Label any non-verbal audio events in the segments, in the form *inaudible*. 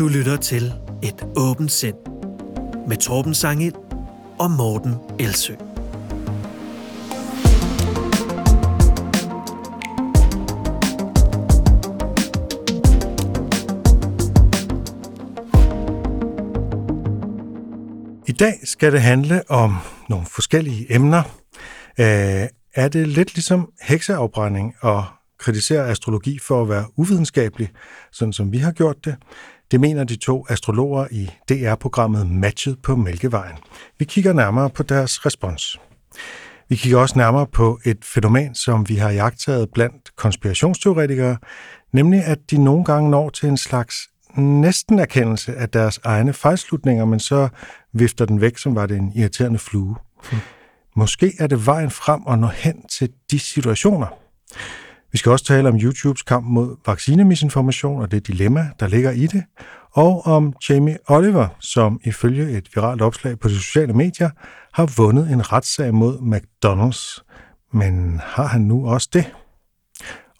Du lytter til Et åbent sind med Torben Sangel og Morten Elsø. I dag skal det handle om nogle forskellige emner. Øh, er det lidt ligesom hekseafbrænding og kritisere astrologi for at være uvidenskabelig, sådan som vi har gjort det? Det mener de to astrologer i DR-programmet Matchet på Mælkevejen. Vi kigger nærmere på deres respons. Vi kigger også nærmere på et fænomen, som vi har jagtet blandt konspirationsteoretikere, nemlig at de nogle gange når til en slags næsten erkendelse af deres egne fejlslutninger, men så vifter den væk, som var det en irriterende flue. Hmm. Måske er det vejen frem og nå hen til de situationer. Vi skal også tale om YouTubes kamp mod vaccinemisinformation og det dilemma, der ligger i det, og om Jamie Oliver, som ifølge et viralt opslag på de sociale medier har vundet en retssag mod McDonald's. Men har han nu også det?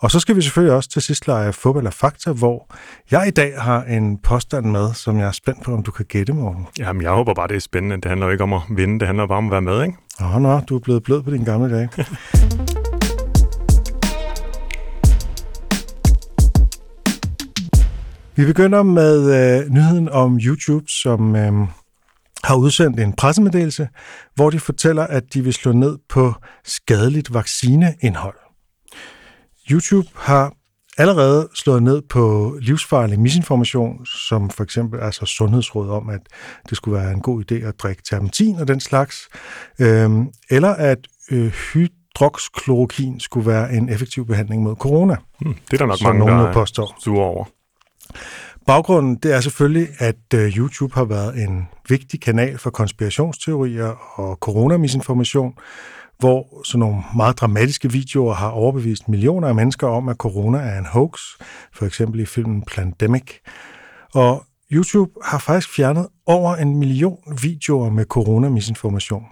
Og så skal vi selvfølgelig også til sidst lege fodbold og fakta, hvor jeg i dag har en påstand med, som jeg er spændt på, om du kan gætte, Morten. Jamen, jeg håber bare, det er spændende. Det handler jo ikke om at vinde, det handler bare om at være med, ikke? Åh, nå, du er blevet blød på din gamle dag. *laughs* Vi begynder med øh, nyheden om YouTube, som øh, har udsendt en pressemeddelelse, hvor de fortæller, at de vil slå ned på skadeligt vaccineindhold. YouTube har allerede slået ned på livsfarlig misinformation, som for eksempel altså sundhedsråd om, at det skulle være en god idé at drikke terpentin og den slags, øh, eller at øh, hydroxklorokin skulle være en effektiv behandling mod corona. Hmm, det er der nok mange, der påstår. sure over. Baggrunden det er selvfølgelig, at øh, YouTube har været en vigtig kanal for konspirationsteorier og coronamisinformation, hvor sådan nogle meget dramatiske videoer har overbevist millioner af mennesker om, at corona er en hoax, for eksempel i filmen Plandemic. Og YouTube har faktisk fjernet over en million videoer med coronamisinformation.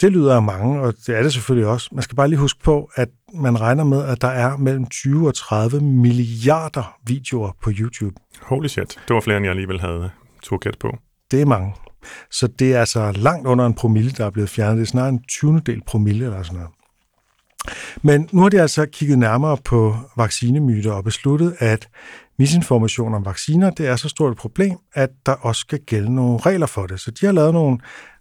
Det lyder af mange, og det er det selvfølgelig også. Man skal bare lige huske på, at man regner med, at der er mellem 20 og 30 milliarder videoer på YouTube. Holy shit, det var flere, end jeg alligevel havde to gæt på. Det er mange. Så det er altså langt under en promille, der er blevet fjernet. Det er snart en 20. del promille eller sådan noget. Men nu har de altså kigget nærmere på vaccinemyter og besluttet, at misinformation om vacciner, det er så stort et problem, at der også skal gælde nogle regler for det. Så de har lavet nogle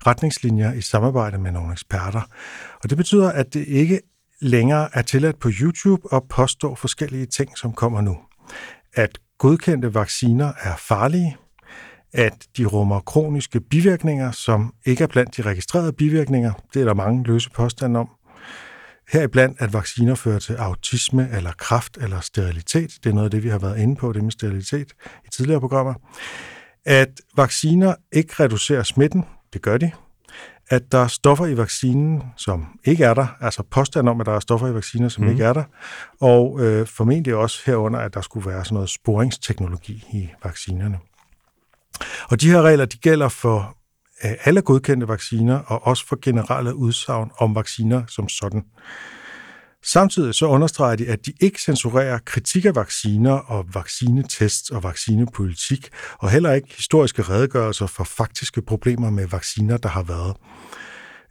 retningslinjer i samarbejde med nogle eksperter. Og det betyder, at det ikke længere er tilladt på YouTube at påstå forskellige ting, som kommer nu. At godkendte vacciner er farlige, at de rummer kroniske bivirkninger, som ikke er blandt de registrerede bivirkninger. Det er der mange løse påstande om. Heriblandt, at vacciner fører til autisme eller kraft eller sterilitet. Det er noget af det, vi har været inde på, det med sterilitet i tidligere programmer. At vacciner ikke reducerer smitten, det gør de. At der er stoffer i vaccinen, som ikke er der, altså påstand om, at der er stoffer i vacciner, som mm. ikke er der, og øh, formentlig også herunder, at der skulle være sådan noget sporingsteknologi i vaccinerne. Og de her regler, de gælder for alle godkendte vacciner, og også for generelle udsagn om vacciner som sådan. Samtidig så understreger de, at de ikke censurerer kritik af vacciner og vaccinetests og vaccinepolitik, og heller ikke historiske redegørelser for faktiske problemer med vacciner, der har været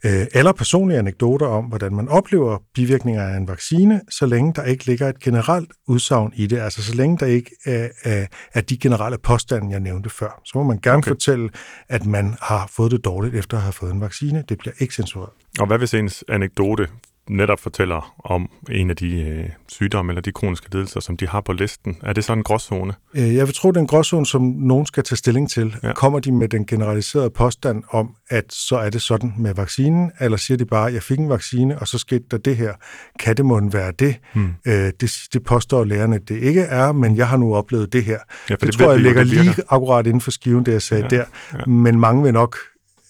eller personlige anekdoter om, hvordan man oplever bivirkninger af en vaccine, så længe der ikke ligger et generelt udsagn i det, altså så længe der ikke er, er, er de generelle påstande, jeg nævnte før. Så må man gerne okay. fortælle, at man har fået det dårligt efter at have fået en vaccine. Det bliver ikke censureret. Og hvad hvis ens anekdote netop fortæller om en af de øh, sygdomme eller de kroniske lidelser, som de har på listen. Er det så en gråzone? Øh, jeg vil tro, det er en gråzone, som nogen skal tage stilling til. Ja. Kommer de med den generaliserede påstand om, at så er det sådan med vaccinen, eller siger de bare, at jeg fik en vaccine, og så skete der det her. Kan det måtte være det? Hmm. Øh, det? Det påstår lærerne, at det ikke er, men jeg har nu oplevet det her. Ja, det, det tror jeg ligger lige akkurat inden for skiven, det jeg sagde ja. der. Ja. Men mange vil nok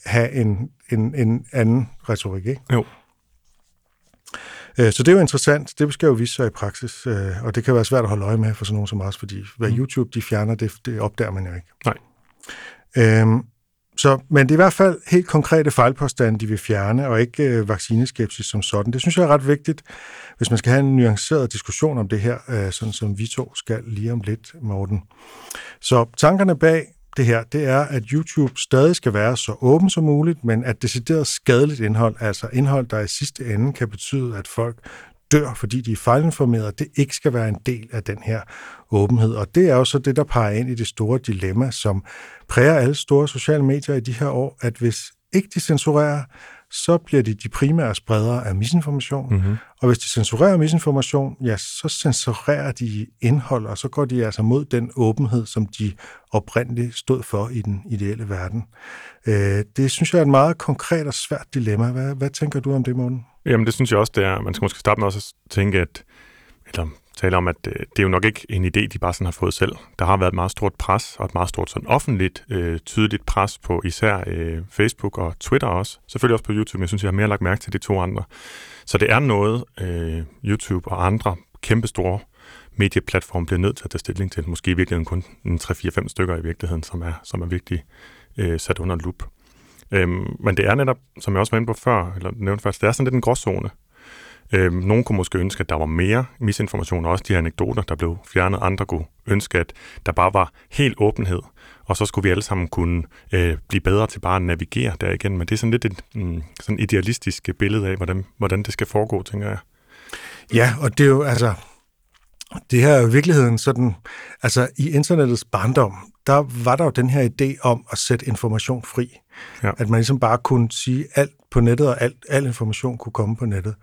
have en, en, en anden retorik, ikke? Jo. Øh, så det er jo interessant. Det skal jo vise sig i praksis, øh, og det kan være svært at holde øje med for sådan nogen som os, fordi hvad mm. YouTube de fjerner, det, det opdager man jo ikke. Nej. Øhm, så, men det er i hvert fald helt konkrete fejlpåstande, de vil fjerne, og ikke øh, vaccineskepsis som sådan. Det synes jeg er ret vigtigt, hvis man skal have en nuanceret diskussion om det her, øh, sådan som vi to skal lige om lidt, Morten. Så tankerne bag det her, det er, at YouTube stadig skal være så åben som muligt, men at decideret skadeligt indhold, altså indhold, der i sidste ende kan betyde, at folk dør, fordi de er fejlinformerede, det ikke skal være en del af den her åbenhed. Og det er jo så det, der peger ind i det store dilemma, som præger alle store sociale medier i de her år, at hvis ikke de censurerer, så bliver de de primære spredere af misinformation. Mm-hmm. Og hvis de censurerer misinformation, ja, så censurerer de indhold, og så går de altså mod den åbenhed, som de oprindeligt stod for i den ideelle verden. Øh, det synes jeg er et meget konkret og svært dilemma. Hvad, hvad tænker du om det, Morten? Jamen, det synes jeg også, det er. Man skal måske starte med også at tænke, at, eller tale om, at øh, det er jo nok ikke en idé, de bare sådan har fået selv. Der har været et meget stort pres, og et meget stort sådan offentligt, øh, tydeligt pres på især øh, Facebook og Twitter også. Selvfølgelig også på YouTube, men jeg synes, jeg har mere lagt mærke til de to andre. Så det er noget, øh, YouTube og andre kæmpestore medieplatform bliver nødt til at tage stilling til. Måske i virkeligheden kun 3-4-5 stykker i virkeligheden, som er, som er virkelig øh, sat under lup. Øhm, men det er netop, som jeg også var inde på før, eller nævnte først, det er sådan lidt en gråzone. Øhm, nogle kunne måske ønske, at der var mere misinformation, og også de anekdoter, der blev fjernet. Andre kunne ønske, at der bare var helt åbenhed, og så skulle vi alle sammen kunne øh, blive bedre til bare at navigere der igen. Men det er sådan lidt et mm, sådan idealistisk billede af, hvordan, hvordan det skal foregå, tænker jeg. Ja, og det er jo altså, det her er virkeligheden sådan, altså i internettets barndom, der var der jo den her idé om at sætte information fri. Ja. At man ligesom bare kunne sige alt på nettet, og alt, al information kunne komme på nettet.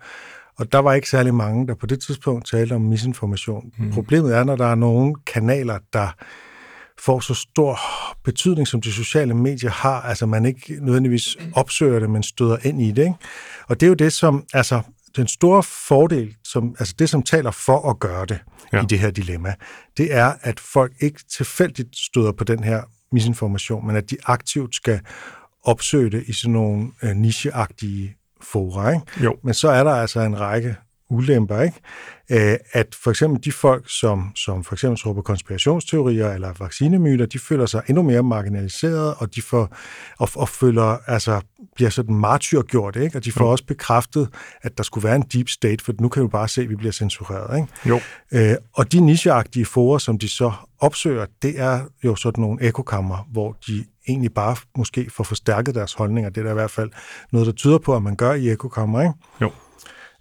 Og der var ikke særlig mange, der på det tidspunkt talte om misinformation. Mm. Problemet er, når der er nogle kanaler, der får så stor betydning, som de sociale medier har, altså man ikke nødvendigvis opsøger det, men støder ind i det. Ikke? Og det er jo det, som, altså den store fordel, som, altså det, som taler for at gøre det ja. i det her dilemma, det er, at folk ikke tilfældigt støder på den her misinformation, men at de aktivt skal opsøge det i sådan nogle øh, nicheagtige fora. Ikke? Jo. Men så er der altså en række ulemper, ikke? Øh, at for eksempel de folk, som, som for eksempel tror på konspirationsteorier eller vaccinemyter, de føler sig endnu mere marginaliseret, og de får, og, og føler, altså, bliver sådan martyrgjort, ikke? og de får mm. også bekræftet, at der skulle være en deep state, for nu kan vi bare se, at vi bliver censureret. Ikke? Jo. Øh, og de nicheagtige forer, som de så opsøger, det er jo sådan nogle ekokammer, hvor de egentlig bare måske får forstærket deres holdninger. Det er der i hvert fald noget, der tyder på, at man gør i ekokammer. Ikke? Jo.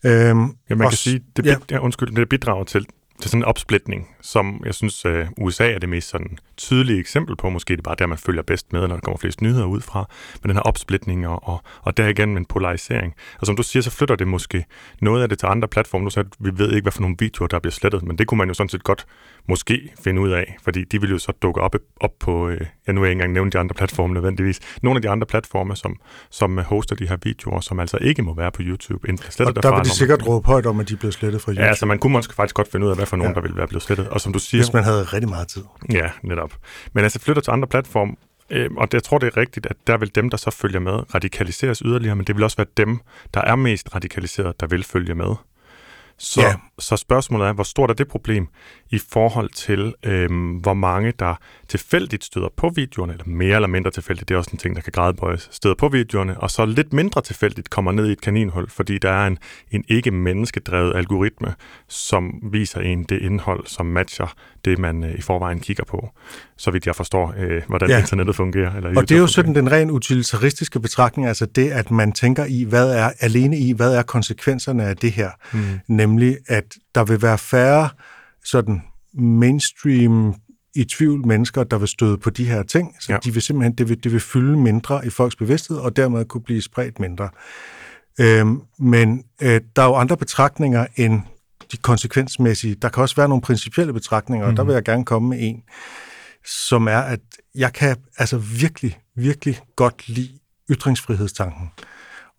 Øhm, ja, man kan sige, det, ja. ja, undskyld, det bidrager til, til sådan en opsplitning, som jeg synes, uh, USA er det mest sådan tydelige eksempel på. Måske det er bare der, man følger bedst med, når der kommer flest nyheder ud fra. Men den her opsplitning og, og, og der igen en polarisering. Og som du siger, så flytter det måske noget af det til andre platforme. Du sagde, at vi ved ikke, hvad for nogle videoer, der bliver slettet, men det kunne man jo sådan set godt måske finde ud af, fordi de vil jo så dukke op, op på, øh, ja nu har jeg ikke engang nævnt de andre platforme nødvendigvis, nogle af de andre platforme, som, som hoster de her videoer, som altså ikke må være på YouTube. Og der vil de sikkert råbe højt om, at de bliver slettet fra YouTube. Ja, altså man kunne måske faktisk godt finde ud af, hvad for nogen, ja. der vil være blevet slettet. Og som du siger, Hvis man havde rigtig meget tid. Ja, netop. Men altså flytter til andre platforme, øh, og det, jeg tror, det er rigtigt, at der vil dem, der så følger med, radikaliseres yderligere, men det vil også være dem, der er mest radikaliseret, der vil følge med. Så, ja. så spørgsmålet er, hvor stort er det problem i forhold til, øhm, hvor mange der tilfældigt støder på videoerne, eller mere eller mindre tilfældigt, det er også en ting, der kan gradbøjes, støder på videoerne, og så lidt mindre tilfældigt kommer ned i et kaninhul, fordi der er en, en ikke menneskedrevet algoritme, som viser en det indhold, som matcher det, man øh, i forvejen kigger på, så vidt jeg forstår, øh, hvordan ja. internettet fungerer. Eller og det er jo sådan den ren utilitaristiske betragtning, altså det, at man tænker i, hvad er alene i, hvad er konsekvenserne af det her, mm. Nemlig at der vil være færre sådan mainstream i tvivl mennesker, der vil støde på de her ting. Så ja. de vil simpelthen, det vil, det vil fylde mindre i folks bevidsthed, og dermed kunne blive spredt mindre. Øhm, men øh, der er jo andre betragtninger end de konsekvensmæssige. Der kan også være nogle principielle betragtninger, mm. og der mhm. vil jeg gerne komme med en, som er, at jeg kan altså virkelig, virkelig godt lide ytringsfrihedstanken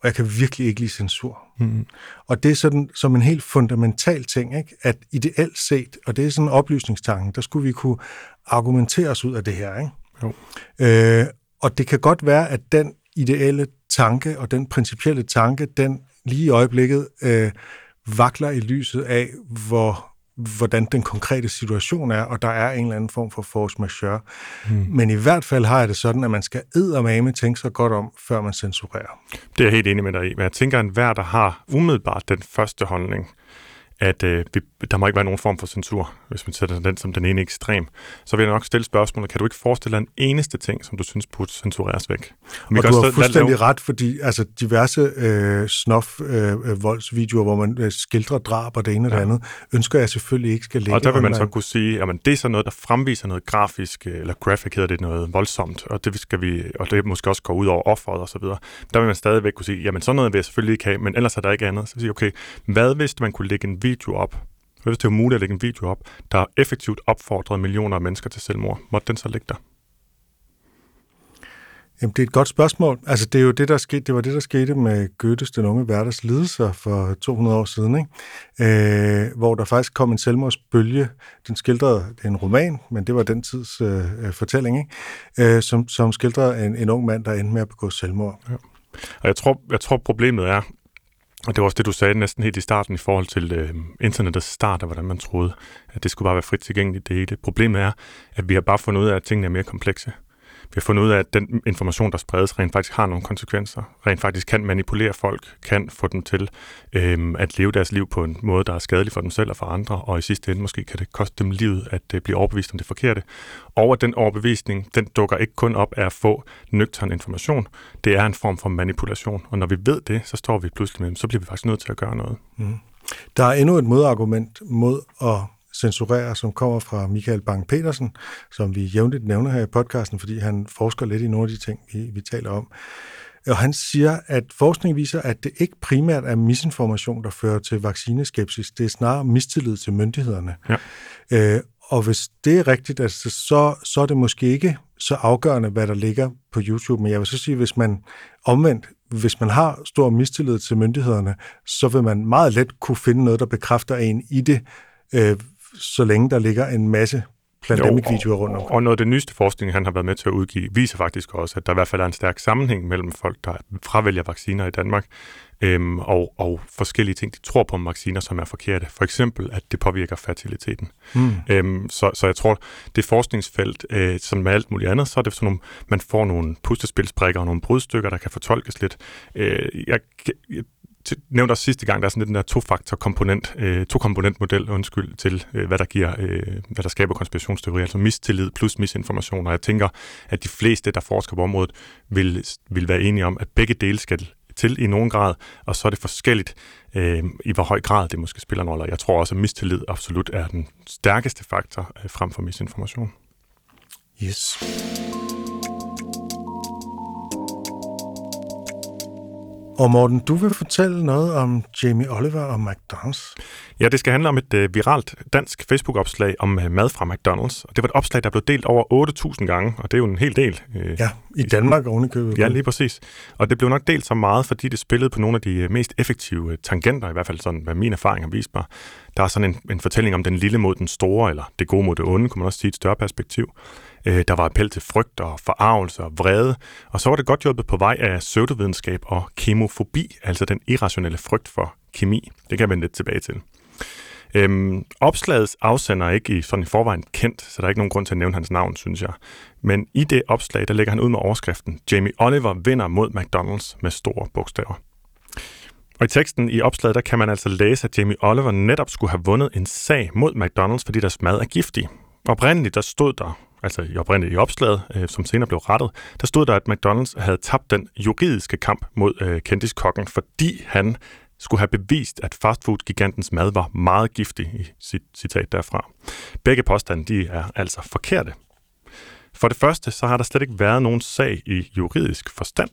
og jeg kan virkelig ikke lide censur. Mm. Og det er sådan som en helt fundamental ting, ikke? at ideelt set, og det er sådan en oplysningstanken, der skulle vi kunne argumentere os ud af det her. Ikke? Jo. Øh, og det kan godt være, at den ideelle tanke og den principielle tanke, den lige i øjeblikket øh, vakler i lyset af, hvor hvordan den konkrete situation er, og der er en eller anden form for force majeure. Hmm. Men i hvert fald har jeg det sådan, at man skal eddermame tænke sig godt om, før man censurerer. Det er jeg helt enig med dig i, men jeg tænker, at enhver, der har umiddelbart den første holdning, at øh, vi, der må ikke være nogen form for censur, hvis man sætter den som den ene ekstrem. Så vil jeg nok stille spørgsmålet, kan du ikke forestille dig en eneste ting, som du synes burde censureres væk? Og, og du har fuldstændig lave... ret, fordi altså, diverse øh, snof-voldsvideoer, øh, hvor man øh, skildrer drab og det ene og ja. det andet, ønsker jeg selvfølgelig ikke skal ligge Og der vil man online. så kunne sige, at det er så noget, der fremviser noget grafisk, øh, eller graphic hedder det, noget voldsomt, og det skal vi, og det måske også gå ud over offeret og så videre. Der vil man stadigvæk kunne sige, jamen sådan noget vil jeg selvfølgelig ikke have, men ellers er der ikke andet. Så sige, okay, hvad hvis man kunne lægge en video op, hvis det var muligt at lægge en video op, der effektivt opfordrede millioner af mennesker til selvmord, måtte den så ligge der? Jamen, det er et godt spørgsmål. Altså, det, er jo det, der skete, det var det, der skete med Goethes Den unge hverdags lidelser for 200 år siden, ikke? Øh, hvor der faktisk kom en selvmordsbølge. Den skildrede, det er en roman, men det var den tids øh, fortælling, ikke? Øh, som, som skildrede en, en ung mand, der endte med at begå selvmord. Ja. Og jeg tror, jeg tror, problemet er, og det var også det, du sagde næsten helt i starten i forhold til øh, internettets start, og hvordan man troede, at det skulle bare være frit tilgængeligt det hele. Problemet er, at vi har bare fundet ud af, at tingene er mere komplekse. Vi har fundet ud af, at den information, der spredes, rent faktisk har nogle konsekvenser. Rent faktisk kan manipulere folk, kan få dem til øhm, at leve deres liv på en måde, der er skadelig for dem selv og for andre, og i sidste ende måske kan det koste dem livet at øh, blive overbevist om det forkerte. Og at den overbevisning, den dukker ikke kun op af at få nøgtern information, det er en form for manipulation. Og når vi ved det, så står vi pludselig med, så bliver vi faktisk nødt til at gøre noget. Mm. Der er endnu et modargument mod at censurere, som kommer fra Michael Bang-Petersen, som vi jævnligt nævner her i podcasten, fordi han forsker lidt i nogle af de ting, vi, vi taler om. Og han siger, at forskning viser, at det ikke primært er misinformation, der fører til vaccineskepsis. Det er snarere mistillid til myndighederne. Ja. Øh, og hvis det er rigtigt, altså, så, så er det måske ikke så afgørende, hvad der ligger på YouTube. Men jeg vil så sige, hvis man omvendt, hvis man har stor mistillid til myndighederne, så vil man meget let kunne finde noget, der bekræfter en i det, øh, så længe der ligger en masse pandemikvideoer rundt omkring. Og noget af det nyeste forskning, han har været med til at udgive, viser faktisk også, at der i hvert fald er en stærk sammenhæng mellem folk, der fravælger vacciner i Danmark, øhm, og, og forskellige ting, de tror på om vacciner, som er forkerte. For eksempel, at det påvirker fertiliteten. Mm. Øhm, så, så jeg tror, det forskningsfelt, øh, som med alt muligt andet, så er det sådan nogle, man får nogle pustespilsbrikker og nogle brudstykker, der kan fortolkes lidt. Øh, jeg, jeg nævnte også sidste gang, der er sådan lidt den der to-faktor-komponent, øh, to-komponent-model, undskyld, til øh, hvad der giver, øh, hvad der skaber konspirationsteori, altså mistillid plus misinformation. Og jeg tænker, at de fleste, der forsker på området, vil, vil være enige om, at begge dele skal til i nogen grad, og så er det forskelligt, øh, i hvor høj grad det måske spiller en rolle. Jeg tror også, at mistillid absolut er den stærkeste faktor øh, frem for misinformation. Yes. Og Morten, du vil fortælle noget om Jamie Oliver og McDonald's. Ja, det skal handle om et uh, viralt dansk Facebook-opslag om uh, mad fra McDonald's. Og det var et opslag, der blev delt over 8.000 gange, og det er jo en hel del. Uh, ja, i Danmark ovenikøbet. Ja, lige præcis. Og det blev nok delt så meget, fordi det spillede på nogle af de mest effektive tangenter, i hvert fald sådan, hvad min erfaring har vist mig. Der er sådan en, en fortælling om den lille mod den store, eller det gode mod det onde, kunne man også sige et større perspektiv. Øh, der var appel til frygt og forarvelse og vrede, og så var det godt hjulpet på vej af pseudovidenskab og kemofobi, altså den irrationelle frygt for kemi. Det kan jeg vende lidt tilbage til. Øhm, opslagets afsender er ikke i, sådan i forvejen kendt, så der er ikke nogen grund til at nævne hans navn, synes jeg. Men i det opslag, der lægger han ud med overskriften, Jamie Oliver vinder mod McDonald's med store bogstaver. Og i teksten i opslaget, der kan man altså læse, at Jamie Oliver netop skulle have vundet en sag mod McDonald's, fordi deres mad er giftig. Oprindeligt der stod der, altså i oprindeligt i opslaget, øh, som senere blev rettet, der stod der, at McDonald's havde tabt den juridiske kamp mod øh, kendiskokken, fordi han skulle have bevist, at fastfood-gigantens mad var meget giftig, i sit citat derfra. Begge påstande de er altså forkerte. For det første, så har der slet ikke været nogen sag i juridisk forstand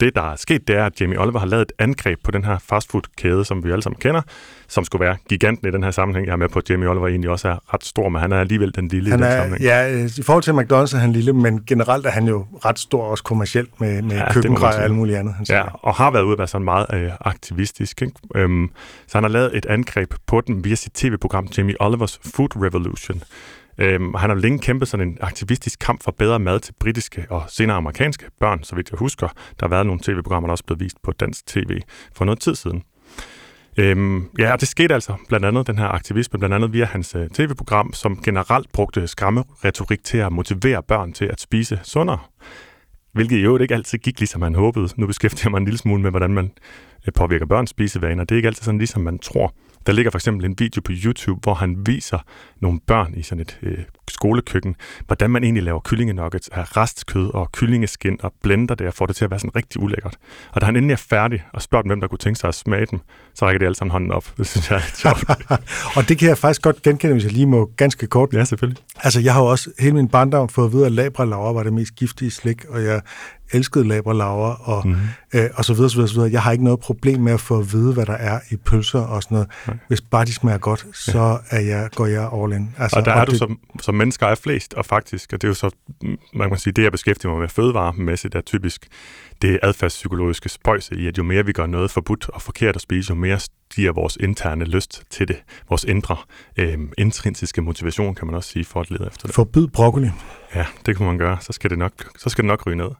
det, der er sket, det er, at Jamie Oliver har lavet et angreb på den her fastfood-kæde, som vi alle sammen kender, som skulle være giganten i den her sammenhæng. Jeg er med på, at Jamie Oliver egentlig også er ret stor, men han er alligevel den lille han er, i den sammenhæng. Ja, i forhold til McDonald's er han lille, men generelt er han jo ret stor, også kommercielt med, med ja, køkkengrej og alt muligt andet. Han ja, og har været ude at være sådan meget øh, aktivistisk. Ikke? Øhm, så han har lavet et angreb på den via sit tv-program Jamie Olivers Food Revolution, Øhm, han har længe kæmpet sådan en aktivistisk kamp for bedre mad til britiske og senere amerikanske børn, så vidt jeg husker. Der har været nogle tv-programmer, der også blevet vist på dansk tv for noget tid siden. Øhm, ja, og det skete altså blandt andet den her aktivisme, blandt andet via hans øh, tv-program, som generelt brugte skræmmeretorik til at motivere børn til at spise sundere. Hvilket i øvrigt ikke altid gik, ligesom man håbede. Nu beskæftiger jeg mig en lille smule med, hvordan man øh, påvirker børns spisevaner. Det er ikke altid sådan, ligesom man tror. Der ligger for eksempel en video på YouTube, hvor han viser nogle børn i sådan et øh, skolekøkken, hvordan man egentlig laver kyllingenuggets af restkød og kyllingeskin og blender det og får det til at være sådan rigtig ulækkert. Og da han endelig er færdig og spørger dem, hvem der kunne tænke sig at smage dem, så rækker de alle sammen hånden op. Det synes jeg er sjovt. *laughs* og det kan jeg faktisk godt genkende, hvis jeg lige må ganske kort. Ja, selvfølgelig. Altså, jeg har jo også hele min barndom fået at vide, at labralaver var det mest giftige slik, og jeg elskede labralaver og, mm-hmm. øh, og så videre, så videre, så videre. Jeg har ikke noget problem med at få at vide, hvad der er i pølser og sådan noget. Nej. Hvis bare de smager godt, så er jeg, går jeg all in. Altså, og der er og du det... som, som mennesker er flest, og faktisk, og det er jo så, man kan sige, det jeg beskæftiger mig med fødevaremæssigt, er typisk det adfærdspsykologiske spøjse i, at jo mere vi gør noget forbudt og forkert at spise, jo mere stiger vores interne lyst til det. Vores indre, øh, intrinsiske motivation, kan man også sige, for at lede efter det. Forbyd broccoli. Ja, det kan man gøre. Så skal det nok, så skal det nok ryge ned.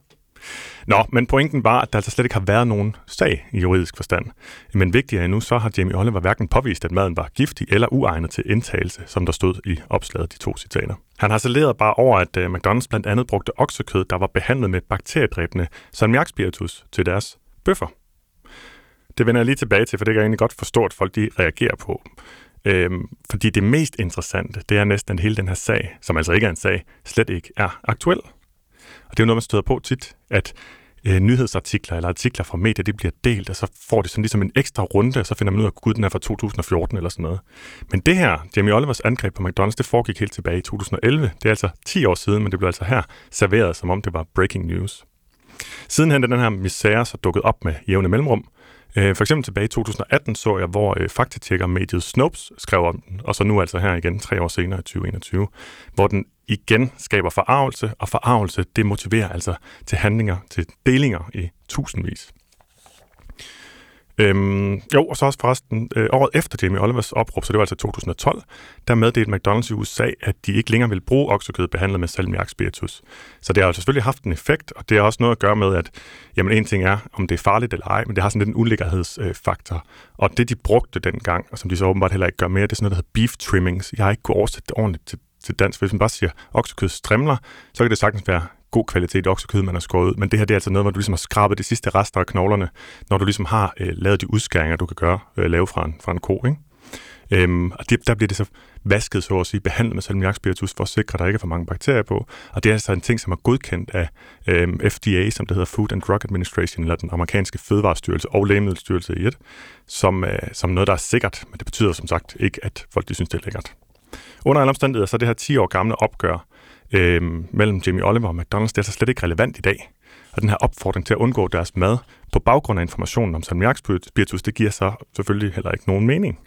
Nå, men pointen var, at der altså slet ikke har været nogen sag i juridisk forstand. Men vigtigere endnu, så har Jamie Oliver hverken påvist, at maden var giftig eller uegnet til indtagelse, som der stod i opslaget de to citater. Han har saleret bare over, at øh, McDonald's blandt andet brugte oksekød, der var behandlet med bakteriedræbende salmiakspiritus til deres bøffer. Det vender jeg lige tilbage til, for det kan jeg egentlig godt forstå, at folk de reagerer på. Øhm, fordi det mest interessante, det er næsten hele den her sag, som altså ikke er en sag, slet ikke er aktuel. Og det er jo noget, man støder på tit, at øh, nyhedsartikler eller artikler fra medier, det bliver delt, og så får det sådan ligesom en ekstra runde, og så finder man ud af, at gud, den er fra 2014 eller sådan noget. Men det her, Jamie Olivers angreb på McDonald's, det foregik helt tilbage i 2011. Det er altså 10 år siden, men det blev altså her serveret, som om det var breaking news. Sidenhen er den her misære så dukket op med jævne mellemrum, Øh, for eksempel tilbage i 2018 så jeg, hvor øh, faktatjekker mediet Snopes skrev om den, og så nu altså her igen, tre år senere i 2021, hvor den igen skaber forarvelse, og forarvelse, det motiverer altså til handlinger, til delinger i tusindvis. Øhm, jo, og så også forresten, øh, året efter Jamie Olivers opråb, så det var altså 2012, der meddelte McDonald's i USA, at de ikke længere vil bruge oksekød behandlet med salmiakspiritus. Så det har altså selvfølgelig haft en effekt, og det har også noget at gøre med, at jamen, en ting er, om det er farligt eller ej, men det har sådan lidt en ulækkerhedsfaktor. Og det, de brugte dengang, og som de så åbenbart heller ikke gør mere, det er sådan noget, der hedder beef trimmings. Jeg har ikke kunnet oversætte det ordentligt til, til dansk. Hvis man bare siger oksekød strimler, så kan det sagtens være god kvalitet oksekød, man har skåret ud. Men det her det er altså noget, hvor du ligesom har skrabet de sidste rester af knoglerne, når du ligesom har øh, lavet de udskæringer, du kan gøre, øh, lave fra en, fra en ko. Ikke? Øhm, og det, der bliver det så vasket, så at sige, behandlet med salmiakspiritus for at sikre, at der ikke er for mange bakterier på. Og det er altså en ting, som er godkendt af øhm, FDA, som det hedder Food and Drug Administration, eller den amerikanske fødevarestyrelse og lægemiddelstyrelse i et, som, øh, som noget, der er sikkert. Men det betyder som sagt ikke, at folk de synes, det er lækkert. Under alle omstændigheder, så er det her 10 år gamle opgør øh, mellem Jamie Oliver og McDonald's, det er så slet ikke relevant i dag. Og den her opfordring til at undgå deres mad på baggrund af informationen om salmiakspiritus, det giver så selvfølgelig heller ikke nogen mening.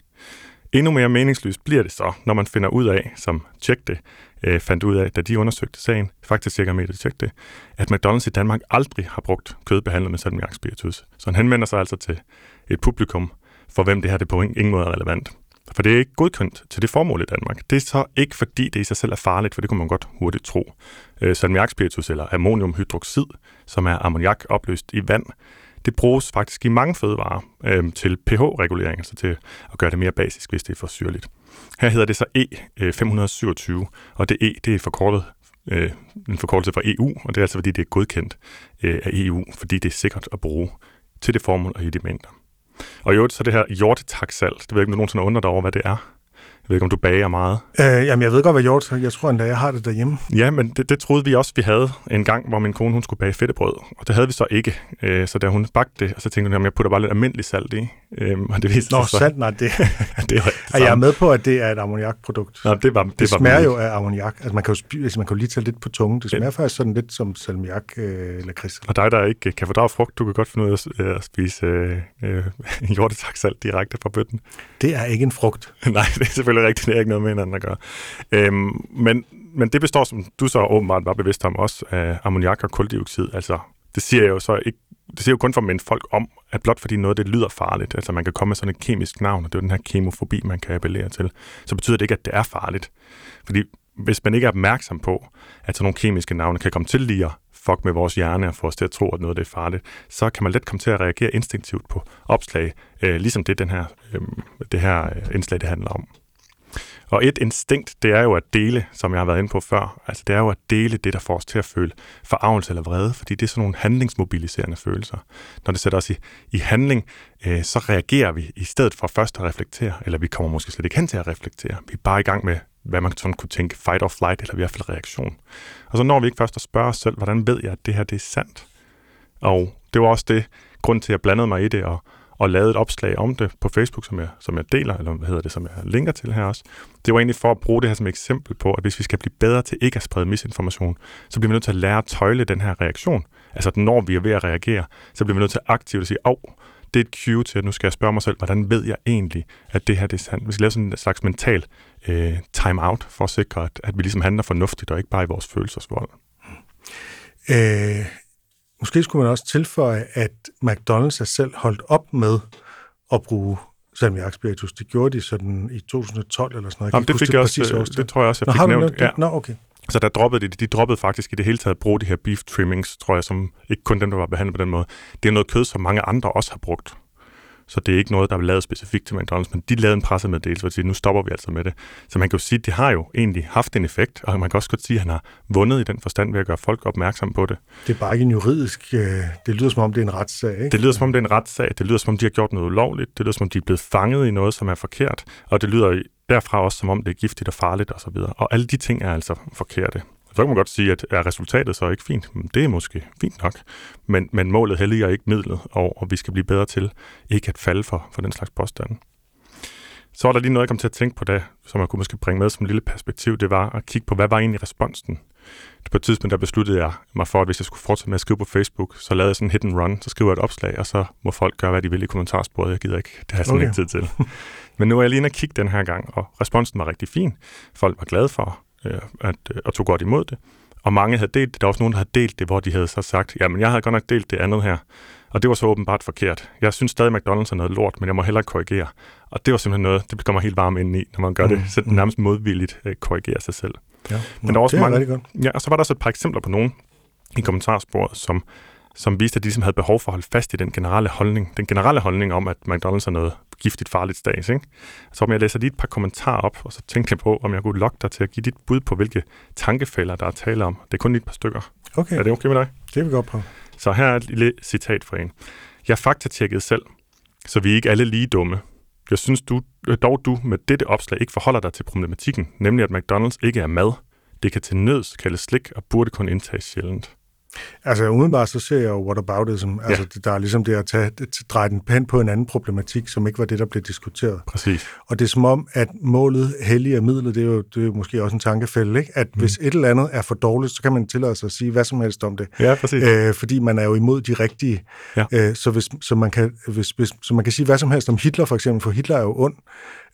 Endnu mere meningsløst bliver det så, når man finder ud af, som Tjek det øh, fandt ud af, da de undersøgte sagen, faktisk cirka med det det, at McDonald's i Danmark aldrig har brugt kød behandlet med salmiakspiritus. Så han henvender sig altså til et publikum, for hvem det her det på ingen måde er relevant. For det er ikke godkendt til det formål i Danmark. Det er så ikke fordi, det i sig selv er farligt, for det kunne man godt hurtigt tro. Øh, salmiakspiritus eller ammoniumhydroxid, som er ammoniak opløst i vand, det bruges faktisk i mange fødevarer øh, til pH-regulering, altså til at gøre det mere basisk, hvis det er for syrligt. Her hedder det så øh, E527, og det E, det er forkortet øh, en forkortelse fra EU, og det er altså fordi, det er godkendt øh, af EU, fordi det er sikkert at bruge til det formål og i de mængder. Og i øvrigt, så det her hjortetaksalt, det ved jeg ikke, om du nogensinde undrer dig over, hvad det er. Jeg ved ikke, om du bager meget. Øh, jamen, jeg ved godt, hvad hjort Jeg tror endda, jeg har det derhjemme. Ja, men det, det troede vi også, vi havde en gang, hvor min kone hun skulle bage fedtebrød. Og det havde vi så ikke. Øh, så da hun bagte det, så tænkte hun, at jeg putter bare lidt almindelig salt i. Øh, og det viste Nå, sig så... salt, nej, det, *laughs* det, er, det jeg er med på, at det er et ammoniakprodukt. Nå, det, var, det, det var smager jo af ammoniak. Altså, man kan jo, altså, man kan jo lige tage lidt på tungen. Det smager ja. faktisk sådan lidt som salmiak øh, eller kris. Og dig, der ikke kan fordrage frugt, du kan godt finde ud af at, at spise øh, øh, *laughs* hjortetaksalt direkte fra bøtten. Det er ikke en frugt. *laughs* nej, det er selvfølgelig *laughs* rigtigt. Det er ikke noget med hinanden at gøre. Øhm, men, men det består, som du så åbenbart var bevidst om, også af ammoniak og koldioxid. Altså, det siger jeg jo så ikke det siger jo kun for at minde folk om, at blot fordi noget det lyder farligt, altså man kan komme med sådan et kemisk navn, og det er den her kemofobi, man kan appellere til, så betyder det ikke, at det er farligt. Fordi hvis man ikke er opmærksom på, at sådan nogle kemiske navne kan komme til lige at fuck med vores hjerne og få os til at tro, at noget det er farligt, så kan man let komme til at reagere instinktivt på opslag, øh, ligesom det, den her, øh, det her øh, indslag det handler om. Og et instinkt, det er jo at dele, som jeg har været inde på før. Altså det er jo at dele det, der får os til at føle forarvelse eller vrede, fordi det er sådan nogle handlingsmobiliserende følelser. Når det sætter os i, i handling, øh, så reagerer vi i stedet for først at reflektere, eller vi kommer måske slet ikke hen til at reflektere. Vi er bare i gang med, hvad man sådan kunne tænke fight or flight, eller i hvert fald reaktion. Og så når vi ikke først at spørge os selv, hvordan ved jeg, at det her det er sandt? Og det var også det grund til, at jeg blandede mig i det, og og lavede et opslag om det på Facebook, som jeg, som jeg deler, eller hvad hedder det, som jeg linker til her også. Det var egentlig for at bruge det her som eksempel på, at hvis vi skal blive bedre til ikke at sprede misinformation, så bliver vi nødt til at lære at tøjle den her reaktion. Altså, når vi er ved at reagere, så bliver vi nødt til aktivt at sige, åh, det er et cue til, at nu skal jeg spørge mig selv, hvordan ved jeg egentlig, at det her det er sandt? Vi skal lave sådan en slags mental øh, time-out for at sikre, at, at vi ligesom handler fornuftigt, og ikke bare i vores følelsesvold. Øh, Måske skulle man også tilføje, at McDonald's er selv holdt op med at bruge salmiakspiritus. Det gjorde de sådan i 2012 eller sådan noget. Jamen, det fik jeg også, øh, det tror jeg også, jeg fik Nå, nævnt. Ja. Nå, okay. Så der droppede de, de droppede faktisk i det hele taget at bruge de her beef trimmings, tror jeg, som ikke kun dem, der var behandlet på den måde. Det er noget kød, som mange andre også har brugt. Så det er ikke noget, der er lavet specifikt til McDonald's, men de lavede en pressemeddelelse, hvor de siger, nu stopper vi altså med det. Så man kan jo sige, at det har jo egentlig haft en effekt, og man kan også godt sige, at han har vundet i den forstand ved at gøre folk opmærksom på det. Det er bare ikke en juridisk... Øh, det lyder som om, det er en retssag, ikke? Det lyder som om, det er en retssag. Det lyder som om, de har gjort noget ulovligt. Det lyder som om, de er blevet fanget i noget, som er forkert. Og det lyder derfra også som om, det er giftigt og farligt osv. Og, og alle de ting er altså forkerte. Så kan man godt sige, at er resultatet så ikke fint? Det er måske fint nok, men, men målet helliger ikke midlet, og, og vi skal blive bedre til ikke at falde for, for den slags påstande. Så var der lige noget, jeg kom til at tænke på det, som jeg kunne måske bringe med som et lille perspektiv, det var at kigge på, hvad var egentlig responsen? På et tidspunkt, der besluttede jeg mig for, at hvis jeg skulle fortsætte med at skrive på Facebook, så lavede jeg sådan en hit and run, så skriver jeg et opslag, og så må folk gøre, hvad de vil i kommentarsporet. Jeg gider ikke, det har jeg sådan okay. ikke tid til. Men nu er jeg lige inde og kigge den her gang, og responsen var rigtig fin. Folk var glade for øh, at, øh, og tog godt imod det. Og mange havde delt det. Der var også nogen, der havde delt det, hvor de havde så sagt, jamen jeg havde godt nok delt det andet her. Og det var så åbenbart forkert. Jeg synes stadig, at McDonald's er noget lort, men jeg må heller korrigere. Og det var simpelthen noget, det kommer helt varmt ind i, når man gør mm. det. Så det mm. nærmest modvilligt øh, korrigerer sig selv. Ja, men der var også mange, godt. Ja, og så var der også et par eksempler på nogen i kommentarsporet, som, som viste, at de ligesom havde behov for at holde fast i den generelle holdning. Den generelle holdning om, at McDonald's er noget giftigt farligt stats. Ikke? Så om jeg læser lige et par kommentarer op, og så tænkte jeg på, om jeg kunne lokke dig til at give dit bud på, hvilke tankefælder, der er tale om. Det er kun lige et par stykker. Okay. Er det okay med dig? Det vil vi godt prøve. Så her er et lille citat fra en. Jeg faktatjekkede selv, så vi er ikke alle lige dumme. Jeg synes du, øh, dog du med dette opslag ikke forholder dig til problematikken, nemlig at McDonald's ikke er mad. Det kan til nøds kaldes slik og burde kun indtages sjældent. Altså umiddelbart så ser jeg jo whataboutism. Ja. Altså der er ligesom det at tage, dreje den pen på en anden problematik, som ikke var det, der blev diskuteret. Præcis. Og det er som om, at målet helliger midlet, det er jo, det er jo måske også en tankefælde, ikke? at mm. hvis et eller andet er for dårligt, så kan man tillade sig at sige hvad som helst om det. Ja, præcis. Æ, fordi man er jo imod de rigtige. Ja. Æ, så, hvis, så, man kan, hvis, hvis, så man kan sige hvad som helst om Hitler for eksempel, for Hitler er jo ond.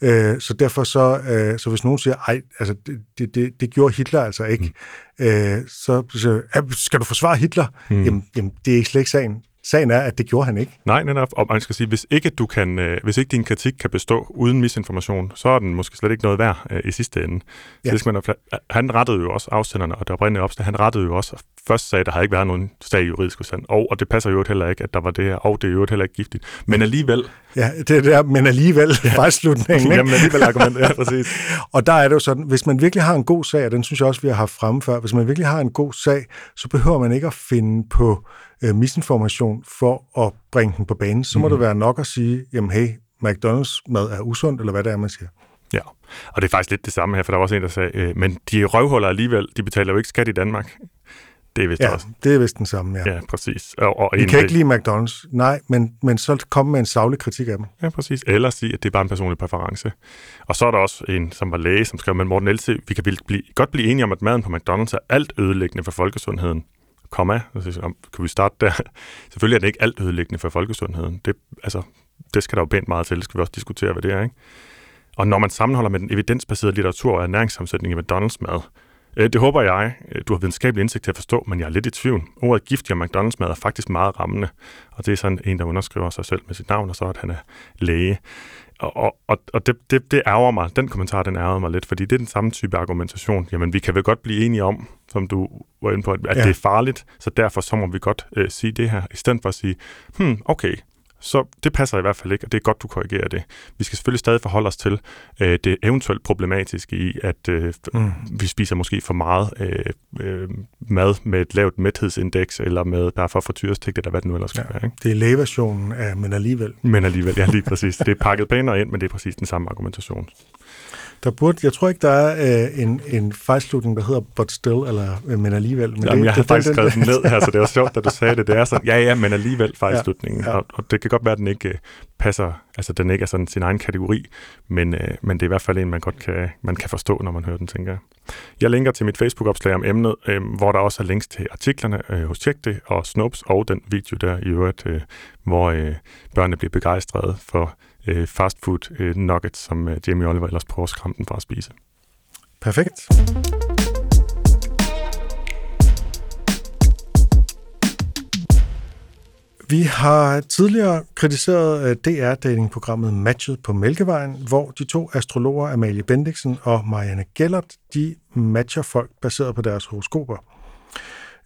Øh, så derfor så, øh, så hvis nogen siger, ej, altså det, det, det gjorde Hitler altså ikke, mm. øh, så, så skal du forsvare Hitler? Mm. Jamen, jamen, det er slet ikke sagen. Sagen er, at det gjorde han ikke. Nej, netop. Og man skal sige, hvis ikke, du kan, øh, hvis ikke din kritik kan bestå uden misinformation, så er den måske slet ikke noget værd øh, i sidste ende. Ja. Så man, han rettede jo også afsenderne, og der oprindelige opslag, han rettede jo også først sagde, at der havde ikke været nogen sag juridisk udsand. Og, og det passer jo heller ikke, at der var det her, og det er jo heller ikke giftigt. Men alligevel... Ja, det er der, men alligevel ja. *laughs* fejlslutningen. Jamen alligevel argument, ja, *laughs* præcis. og der er det jo sådan, hvis man virkelig har en god sag, og den synes jeg også, vi har haft fremme før, hvis man virkelig har en god sag, så behøver man ikke at finde på øh, misinformation for at bringe den på banen. Så må mm. det være nok at sige, jamen hey, McDonald's mad er usundt, eller hvad det er, man siger. Ja, og det er faktisk lidt det samme her, for der var også en, der sagde, øh, men de røvhuller alligevel, de betaler jo ikke skat i Danmark. Det er vist ja, også. det er vist den samme, ja. Ja, præcis. Og, og Vi kan ikke lide McDonald's, nej, men, men så komme med en savlig kritik af dem. Ja, præcis. Eller sige, at det er bare en personlig præference. Og så er der også en, som var læge, som skrev, men Morten Else, vi kan blive, godt blive enige om, at maden på McDonald's er alt ødelæggende for folkesundheden. Komma. Kan vi starte der? *laughs* Selvfølgelig er det ikke alt ødelæggende for folkesundheden. Det, altså, det skal der jo pænt meget til. Det skal vi også diskutere, hvad det er, ikke? Og når man sammenholder med den evidensbaserede litteratur og ernæringssammensætning i McDonald's mad, øh, det håber jeg, du har videnskabelig indsigt til at forstå, men jeg er lidt i tvivl. Ordet giftig og McDonald's mad er faktisk meget rammende, og det er sådan en, der underskriver sig selv med sit navn, og så at han er læge og, og, og det, det, det ærger mig, den kommentar, den ærger mig lidt, fordi det er den samme type argumentation. Jamen, vi kan vel godt blive enige om, som du var inde på, at, ja. det er farligt, så derfor så må vi godt øh, sige det her, i stedet for at sige, hmm, okay, så det passer i hvert fald ikke, og det er godt, du korrigerer det. Vi skal selvfølgelig stadig forholde os til øh, det eventuelt problematiske i, at øh, mm. vi spiser måske for meget øh, øh, mad med et lavt mæthedsindeks, eller med, der er for fortyrestigt, eller hvad det nu ellers skal ja, være. Ikke? Det er lægeversionen af, men alligevel. Men alligevel, ja lige præcis. Det er pakket pænere ind, men det er præcis den samme argumentation. Der burde, jeg tror ikke, der er øh, en, en fejlslutning, der hedder but still, eller øh, men alligevel. Men Jamen, det, jeg har det, faktisk den, skrevet den *laughs* ned her, så det var sjovt, da du sagde det. Det er sådan, ja, ja, men alligevel fejlslutningen. Ja, ja. Og, og det kan godt være, at den ikke øh, passer, altså den ikke er sådan sin egen kategori, men, øh, men det er i hvert fald en, man godt kan, man kan forstå, når man hører den, tænker jeg. Jeg linker til mit Facebook-opslag om emnet, øh, hvor der også er links til artiklerne øh, hos Tjek det, og Snopes, og den video der i øvrigt, øh, hvor øh, børnene bliver begejstrede for øh, fastfood øh, nuggets, som øh, Jamie Oliver ellers prøver at skræmme den fra at spise. Perfekt. Vi har tidligere kritiseret øh, DR-datingprogrammet Matchet på Mælkevejen, hvor de to astrologer Amalie Bendiksen og Marianne Gellert, de matcher folk baseret på deres horoskoper.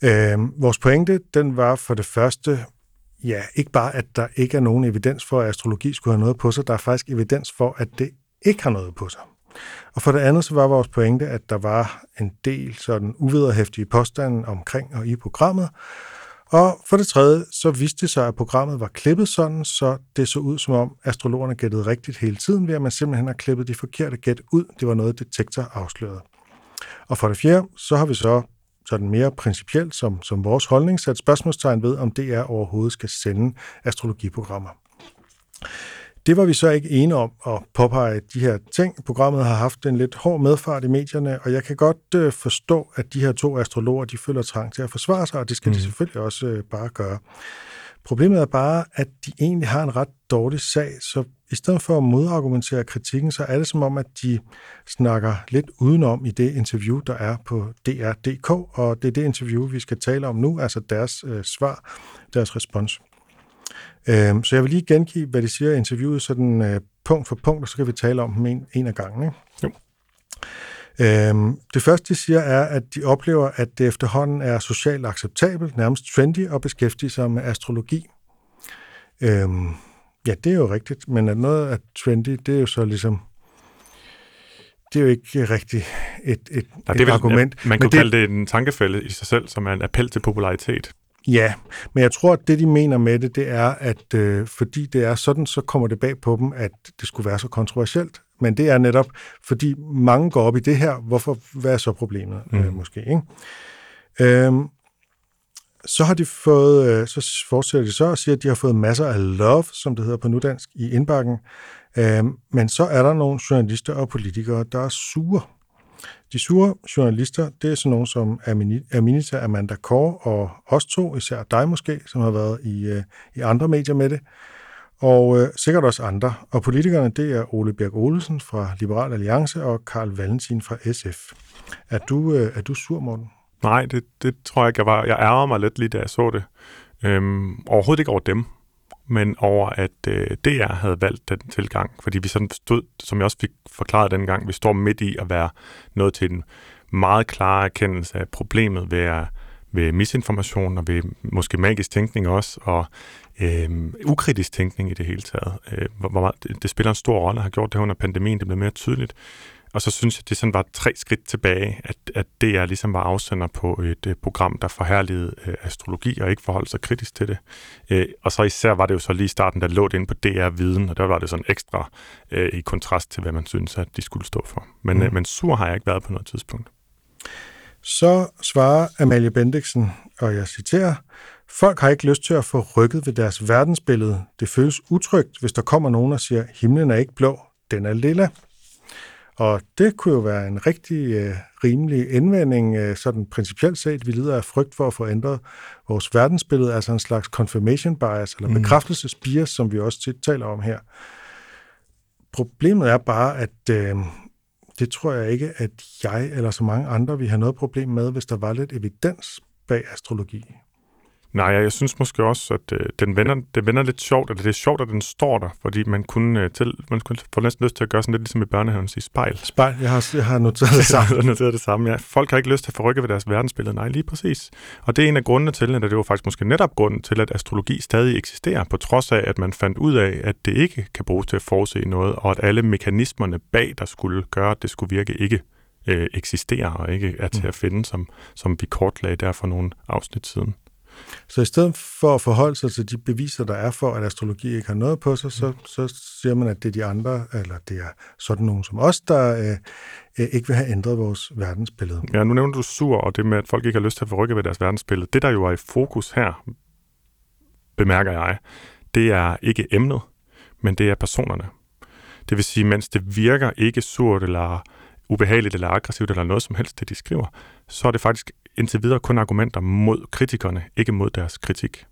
Øh, vores pointe, den var for det første, ja, ikke bare, at der ikke er nogen evidens for, at astrologi skulle have noget på sig, der er faktisk evidens for, at det ikke har noget på sig. Og for det andet, så var vores pointe, at der var en del sådan uvederhæftige påstande omkring og i programmet. Og for det tredje, så viste det sig, at programmet var klippet sådan, så det så ud som om astrologerne gættede rigtigt hele tiden, ved at man simpelthen har klippet de forkerte gæt ud. Det var noget, detektor afslørede. Og for det fjerde, så har vi så sådan mere principielt som, som vores holdning sat spørgsmålstegn ved, om DR overhovedet skal sende astrologiprogrammer. Det var vi så ikke enige om at påpege de her ting. Programmet har haft en lidt hård medfart i medierne, og jeg kan godt øh, forstå, at de her to astrologer de føler trang til at forsvare sig, og det skal mm. de selvfølgelig også øh, bare gøre. Problemet er bare, at de egentlig har en ret dårlig sag, så i stedet for at modargumentere kritikken, så er det som om, at de snakker lidt udenom i det interview, der er på DR.dk, og det er det interview, vi skal tale om nu, altså deres øh, svar, deres respons. Øh, så jeg vil lige gengive, hvad de siger i interviewet, sådan øh, punkt for punkt, og så kan vi tale om dem en, en af gangen. Ikke? Jo. Øhm, det første, de siger, er, at de oplever, at det efterhånden er socialt acceptabelt, nærmest trendy, at beskæftige sig med astrologi. Øhm, ja, det er jo rigtigt, men at noget er trendy, det er jo så ligesom det er jo ikke rigtig et, et, Nej, det er vel, argument. Ja, man kan det, kalde det en tankefælde i sig selv, som er en appel til popularitet. Ja, men jeg tror, at det, de mener med det, det er, at øh, fordi det er sådan, så kommer det bag på dem, at det skulle være så kontroversielt. Men det er netop, fordi mange går op i det her, hvorfor, hvad er så problemet mm. øh, måske? Ikke? Øhm, så har de fået, øh, så fortsætter de så og siger, at de har fået masser af love, som det hedder på nudansk, i indbakken. Øhm, men så er der nogle journalister og politikere, der er sure. De sure journalister, det er sådan nogle som Aminita Amanda Kåre og os to, især dig måske, som har været i, øh, i andre medier med det og øh, sikkert også andre. Og politikerne, det er Ole Bjerg Olesen fra Liberal Alliance og Karl Valentin fra SF. Er du, øh, er du sur, Morten? Nej, det, det tror jeg ikke, jeg var. Jeg ærger mig lidt lige, da jeg så det. Øhm, overhovedet ikke over dem, men over, at øh, DR havde valgt den tilgang. Fordi vi sådan stod, som jeg også fik forklaret dengang, vi står midt i at være nået til en meget klar erkendelse af problemet ved, at, ved misinformation og ved måske magisk tænkning også, og øh, ukritisk tænkning i det hele taget. Øh, hvor, hvor det, det spiller en stor rolle, har gjort det under pandemien, det blev mere tydeligt. Og så synes jeg, det sådan var tre skridt tilbage, at, at DR ligesom var afsender på et uh, program, der forherligede uh, astrologi og ikke forholdt sig kritisk til det. Uh, og så især var det jo så lige i starten, der lå det inde på DR-viden, og der var det sådan ekstra uh, i kontrast til, hvad man synes, at de skulle stå for. Men, mm. uh, men sur har jeg ikke været på noget tidspunkt. Så svarer Amalie Bendiksen, og jeg citerer, Folk har ikke lyst til at få rykket ved deres verdensbillede. Det føles utrygt, hvis der kommer nogen og siger, himlen er ikke blå, den er lilla. Og det kunne jo være en rigtig øh, rimelig indvending, øh, sådan principielt set. Vi lider af frygt for at få ændret vores verdensbillede, altså en slags confirmation bias, eller mm. bekræftelsesbias, som vi også tit taler om her. Problemet er bare, at øh, det tror jeg ikke, at jeg eller så mange andre vi har noget problem med, hvis der var lidt evidens bag astrologi. Nej, jeg synes måske også, at øh, den, vender, den vender lidt sjovt, eller det er sjovt, at den står der, fordi man kunne, øh, til, man kunne få næsten lyst til at gøre sådan lidt ligesom i børnehaven, sige spejl. Spejl, jeg har, jeg har noteret det *laughs* samme. Jeg har noteret det samme, ja. Folk har ikke lyst til at forrykke ved deres verdensbillede. Nej, lige præcis. Og det er en af grundene til, at det var faktisk måske netop grunden til, at astrologi stadig eksisterer, på trods af, at man fandt ud af, at det ikke kan bruges til at forudse noget, og at alle mekanismerne bag, der skulle gøre, at det skulle virke, ikke øh, eksisterer og ikke er til Mm. at finde, som, som vi kortlagde der for nogle afsnit siden. Så i stedet for at forholde sig til de beviser, der er for, at astrologi ikke har noget på sig, så, så siger man, at det er de andre, eller det er sådan nogen som os, der øh, øh, ikke vil have ændret vores verdensbillede. Ja, nu nævner du sur, og det med, at folk ikke har lyst til at forrykke ved deres verdensbillede. Det, der jo er i fokus her, bemærker jeg, det er ikke emnet, men det er personerne. Det vil sige, mens det virker ikke surt eller ubehageligt eller aggressivt eller noget som helst, det de skriver, så er det faktisk indtil videre kun argumenter mod kritikerne, ikke mod deres kritik.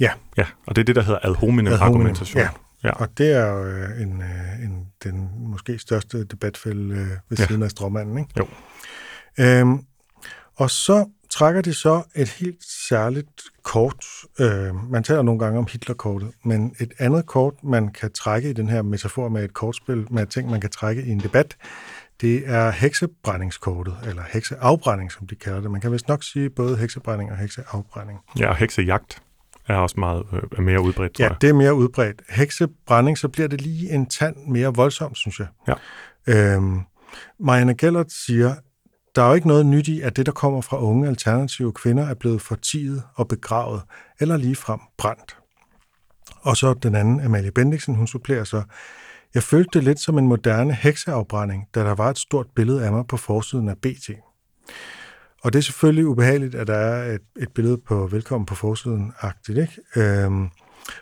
Ja. Ja, og det er det, der hedder ad hominem Ad hominem, argumentation. ja. Ja. Og det er jo øh, en, øh, en, den måske største debatfælde øh, ved Ja. siden af stråmanden. Ikke? Jo. Øhm, og så trækker de så et helt særligt kort. Øh, man taler nogle gange om Hitlerkortet, men et andet kort, man kan trække i den her metafor med et kortspil, med ting, man kan trække i en debat, det er heksebrændingskortet, eller hekseafbrænding, som de kalder det. Man kan vist nok sige både heksebrænding og hekseafbrænding. ja, og heksejagt er også meget øh, er mere udbredt, tror Ja, jeg. det er mere udbredt. Heksebrænding, så bliver det lige en tand mere voldsomt, synes jeg. Ja. Øhm, Marianne Gellert siger, der er jo ikke noget nyt i, at det, der kommer fra unge alternative kvinder, er blevet fortiet og begravet, eller ligefrem brændt. Og så den anden, Amalie Bendiksen, hun supplerer så, jeg følte det lidt som en moderne hekseafbrænding, da der var et stort billede af mig på forsiden af BT. Og det er selvfølgelig ubehageligt, at der er et, et billede på velkommen på forsiden-agtigt, ikke? Øhm,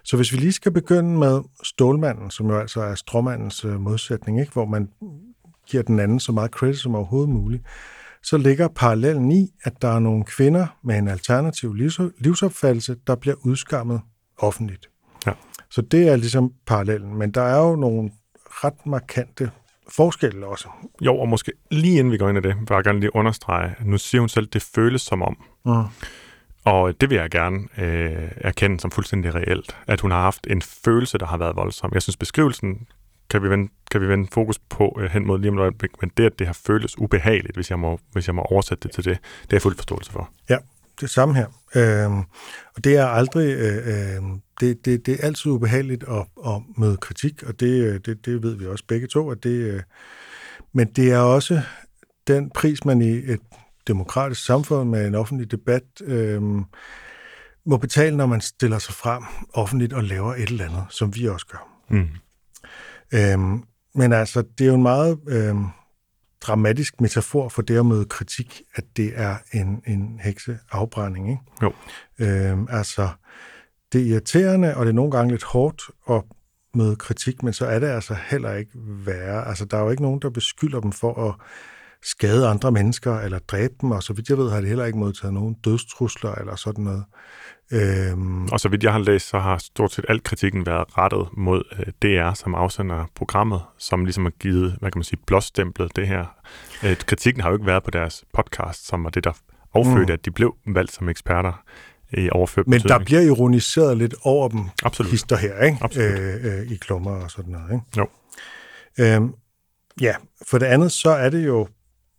så hvis vi lige skal begynde med stålmanden, som jo altså er stråmandens øh, modsætning, ikke? hvor man giver den anden så meget credit som overhovedet muligt, så ligger parallellen i, at der er nogle kvinder med en alternativ livsopfattelse, der bliver udskammet offentligt. Ja. Så det er ligesom parallellen, men der er jo nogle ret markante forskelle også. Jo, og måske lige inden vi går ind i det, vil jeg gerne lige understrege, nu siger hun selv, det føles som om, Mm. og det vil jeg gerne øh, erkende som fuldstændig reelt, at hun har haft en følelse, der har været voldsom. Jeg synes, beskrivelsen kan vi vende, kan vi vende fokus på øh, hen mod lige om et øjeblik, men det, at det har føltes ubehageligt, hvis jeg må, hvis jeg må oversætte det til det, det er jeg fuld forståelse for. Det samme her. Øhm, og det er aldrig, øh, øh, det, det, det er altid ubehageligt at, at møde kritik, og det, øh, det, det ved vi også begge to, at det, øh, men det er også den pris, man i et demokratisk samfund med en offentlig debat øh, må betale, når man stiller sig frem offentligt og laver et eller andet, som vi også gør. Mm. Øhm, men altså, det er jo en meget øhm, dramatisk metafor for det at møde kritik, at det er en, en hekseafbrænding. Ikke? Jo. Øhm, altså, det er irriterende, og det er nogle gange lidt hårdt at møde kritik, men så er det altså heller ikke værre. Altså, der er jo ikke nogen, der beskylder dem for at skade andre mennesker eller dræbe dem, og så vidt jeg ved, har de heller ikke modtaget nogen dødstrusler eller sådan noget. Øhm, Og så vidt jeg har læst, så har stort set al kritikken været rettet mod øh, DR, som afsender programmet, som ligesom har givet, hvad kan man sige, blåstemplet det her. Øh, kritikken har jo ikke været på deres podcast, som var det, der affødte, Mm. at de blev valgt som eksperter i overført men der betydning. bliver ironiseret lidt over dem, Absolut. hister her, ikke? Absolut. Øh, øh, i klummer og sådan noget. Ikke? Jo. Øhm, ja, for det andet, så er det jo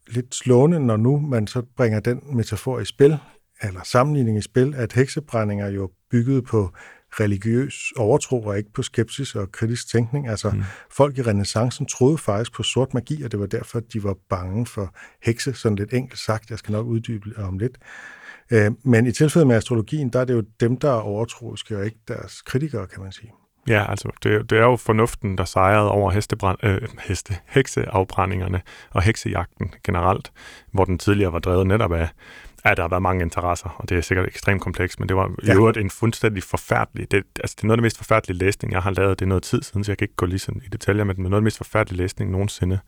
lidt slående, når nu man så bringer den metafor i spil, eller sammenligning i spil, at heksebrænding er jo bygget på religiøs overtro og ikke på skepsis og kritisk tænkning. Altså, mm. Folk i renaissancen troede faktisk på sort magi, og det var derfor, at de var bange for hekse, sådan lidt enkelt sagt. Jeg skal nok uddybe om lidt. Øh, Men i tilfældet med astrologien, der er det jo dem, der er overtroiske, og ikke deres kritikere, kan man sige. Ja, altså, det, er- det er jo fornuften, der sejrede over hestebrænd, øh, heste, hekseafbrændingerne og heksejagten generelt, hvor den tidligere var drevet netop af, at der har været mange interesser, og det er sikkert ekstremt komplekst, men det var i Ja. øvrigt en fuldstændig forfærdelig, det, altså det er noget af det mest forfærdelige læsning, jeg har lavet, det er noget tid siden, så jeg kan ikke gå lige sådan i detaljer, men det er noget af det mest forfærdelige læsning nogensinde,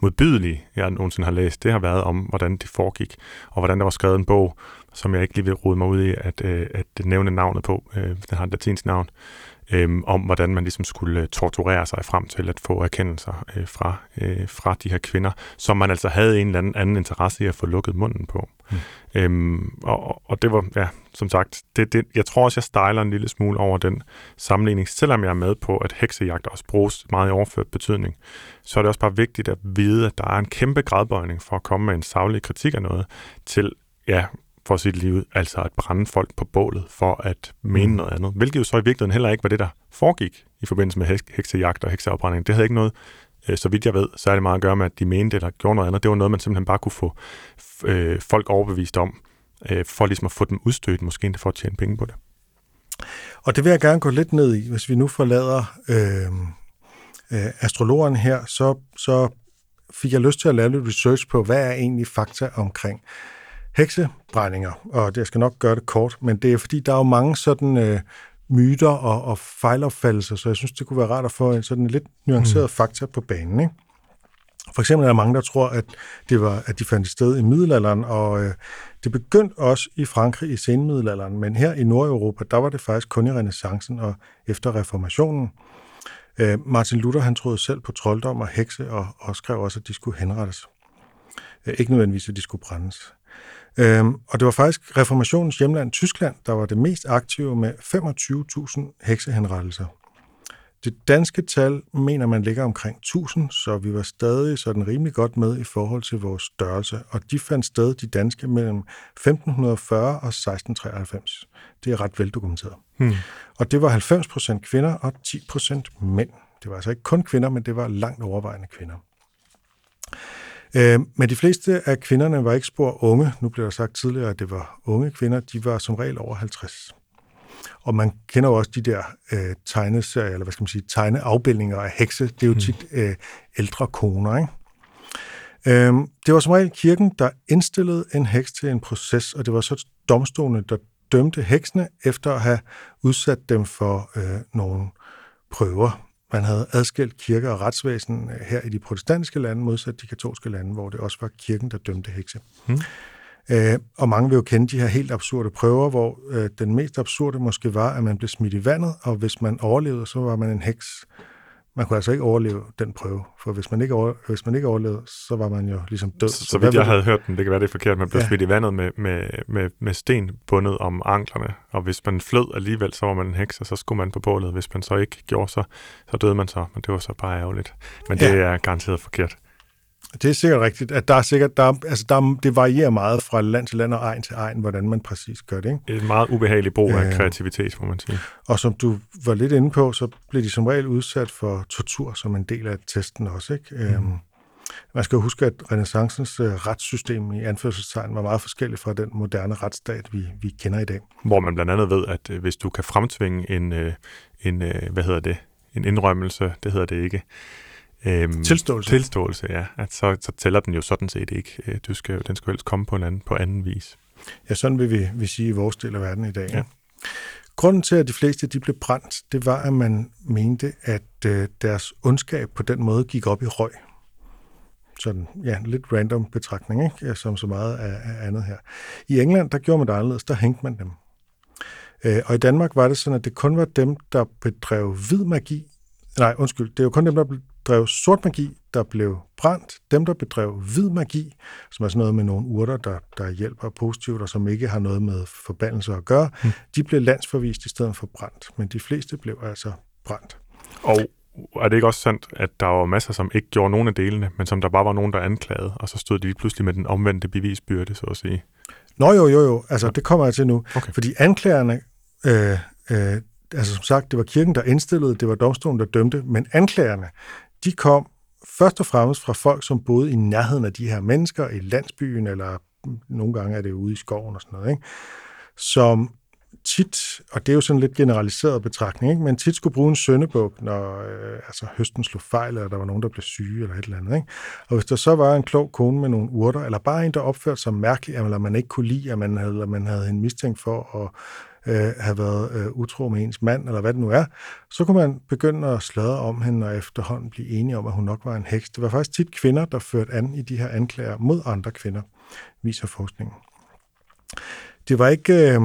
modbydelige, jeg nogensinde har læst, det har været om, hvordan det foregik, og hvordan der var skrevet en bog, som jeg ikke lige vil rode mig ud i at, øh, at nævne navnet på, øh, den har et latinsk navn, øhm, om hvordan man ligesom skulle øh, torturere sig frem til at få erkendelser øh, fra, øh, fra de her kvinder, som man altså havde en eller anden, anden interesse i at få lukket munden på. Mm. Øhm, og, og det var, ja, som sagt, det, det, jeg tror også, jeg stejler en lille smule over den sammenligning, selvom jeg er med på, at heksejagt også bruges meget i overført betydning, så er det også bare vigtigt at vide, at der er en kæmpe gradbøjning for at komme med en savlig kritik af noget, til, ja, for sit liv, altså at brænde folk på bålet for at mene mm. noget andet. Hvilket jo så i virkeligheden heller ikke var det, der foregik i forbindelse med heksejagt og hekseafbrænding. Det havde ikke noget, øh, så vidt jeg ved, så er det meget at gøre med, at de mente eller gjorde noget andet. Det var noget, man simpelthen bare kunne få øh, folk overbevist om, øh, for ligesom at få dem udstødt, måske endda for at tjene penge på det. Og det vil jeg gerne gå lidt ned i, hvis vi nu forlader øh, øh, astrologeren her, så, så fik jeg lyst til at lave lidt research på, hvad er egentlig fakta omkring heksebrændinger, og det skal nok gøre det kort, men det er fordi, der er jo mange sådan øh, myter og, og fejlopfattelser, så jeg synes, det kunne være rart at få en sådan lidt nuanceret mm. fakta på banen. Ikke? For eksempel er der mange, der tror, at, det var, at de fandt sted i middelalderen, og øh, det begyndte også i Frankrig i senmiddelalderen, men her i Nordeuropa, der var det faktisk kun i renaissancen og efter reformationen. Øh, Martin Luther, han troede selv på trolddom og hekse, og, og skrev også, at de skulle henrettes. Øh, ikke nødvendigvis, at de skulle brændes. Øhm, og det var faktisk reformationens hjemland Tyskland, der var det mest aktive med 25.000 heksehenrettelser. Det danske tal mener man ligger omkring 1000, så vi var stadig sådan rimelig godt med i forhold til vores størrelse, og de fandt sted, de danske, mellem 1540 og 1693. Det er ret veldokumenteret. Hmm. Og det var 90 procent kvinder og 10 procent mænd. Det var altså ikke kun kvinder, men det var langt overvejende kvinder. Øh, men de fleste af kvinderne var ikke spor unge. Nu blev der sagt tidligere, at det var unge kvinder. De var som regel over 50. Og man kender jo også de der øh, tegneserier, eller hvad skal man sige, tegneafbildninger af hekse. Det er jo mm. tit øh, ældre koner, ikke? Øhm, det var som regel kirken, der indstillede en heks til en proces, og det var så domstolene, der dømte heksene efter at have udsat dem for øh, nogle prøver. Man havde adskilt kirke og retsvæsen øh, her i de protestantiske lande, modsat de katolske lande, hvor det også var kirken, der dømte hekse. Hmm. Øh, og mange vil jo kende de her helt absurde prøver, hvor øh, den mest absurde måske var, at man blev smidt i vandet, og hvis man overlevede, så var man en heks. Man kunne altså ikke overleve den prøve, for hvis man ikke, over, hvis man ikke overlevede, så var man jo ligesom død. Så, så, så vidt jeg havde hørt den, det kan være det er forkert, man blev ja. smidt i vandet med, med, med, med sten bundet om anklerne, og hvis man flød alligevel, så var man en heks, og så skulle man på bålet. Hvis man så ikke gjorde, så, så døde man så, men det var så bare ærgerligt. Men det ja. er garanteret forkert. Det er sikkert rigtigt, at der er sikkert, der, altså der, det varierer meget fra land til land og egen til egen, hvordan man præcis gør det. Ikke? Et meget ubehageligt brug af øh, kreativitet, må man sige. Og som du var lidt inde på, så bliver de som regel udsat for tortur som en del af testen også. Ikke? Mm. Øhm, man skal huske, at renaissancens uh, retssystem i anførselstegn var meget forskelligt fra den moderne retsstat, vi, vi kender i dag. Hvor man blandt andet ved, at uh, hvis du kan fremtvinge en, uh, en uh, hvad hedder det, en indrømmelse, det hedder det ikke, Øhm, tilståelse. Tilståelse, ja. At så, så tæller den jo sådan set ikke. Øh, du skal, den skal helst komme på en anden, på anden vis. Ja, sådan vil vi, vi sige i vores del af verden i dag. Ja. Grunden til, at de fleste de blev brændt, det var, at man mente, at øh, deres ondskab på den måde gik op i røg. Sådan, ja, lidt random betragtning, ikke? Som så meget af, af andet her. I England, der gjorde man det anderledes, der hængte man dem. Øh, og i Danmark var det sådan, at det kun var dem, der bedrev hvid magi. Nej, undskyld, det er jo kun dem, der drev sort magi, der blev brændt. Dem, der bedrev hvid magi, som er sådan noget med nogle urter, der, der hjælper positivt, og som ikke har noget med forbandelse at gøre, mm. de blev landsforvist i stedet for brændt. Men de fleste blev altså brændt. Og er det ikke også sandt, at der var masser, som ikke gjorde nogen af delene, men som der bare var nogen, der anklagede, og så stod de pludselig med den omvendte bevisbyrde, så at sige? Nå jo, jo, jo. Altså, ja. det kommer jeg til nu. Okay. Fordi anklagerne, øh, øh, altså som sagt, det var kirken, der indstillede, det var domstolen, der dømte, men anklagerne, de kom først og fremmest fra folk, som boede i nærheden af de her mennesker, i landsbyen, eller nogle gange er det ude i skoven og sådan noget, ikke? som tit, og det er jo sådan lidt generaliseret betragtning, ikke? men tit skulle bruge en søndebuk, når øh, altså høsten slog fejl, eller der var nogen, der blev syge, eller et eller andet. Ikke? Og hvis der så var en klog kone med nogle urter, eller bare en, der opførte sig mærkeligt, eller man ikke kunne lide, at man havde, eller man havde en mistænkt for at øh, have været øh, utro med ens mand, eller hvad det nu er, så kunne man begynde at sladre om hende, og efterhånden blive enige om, at hun nok var en heks. Det var faktisk tit kvinder, der førte an i de her anklager mod andre kvinder, viser forskningen. Det var ikke... Øh,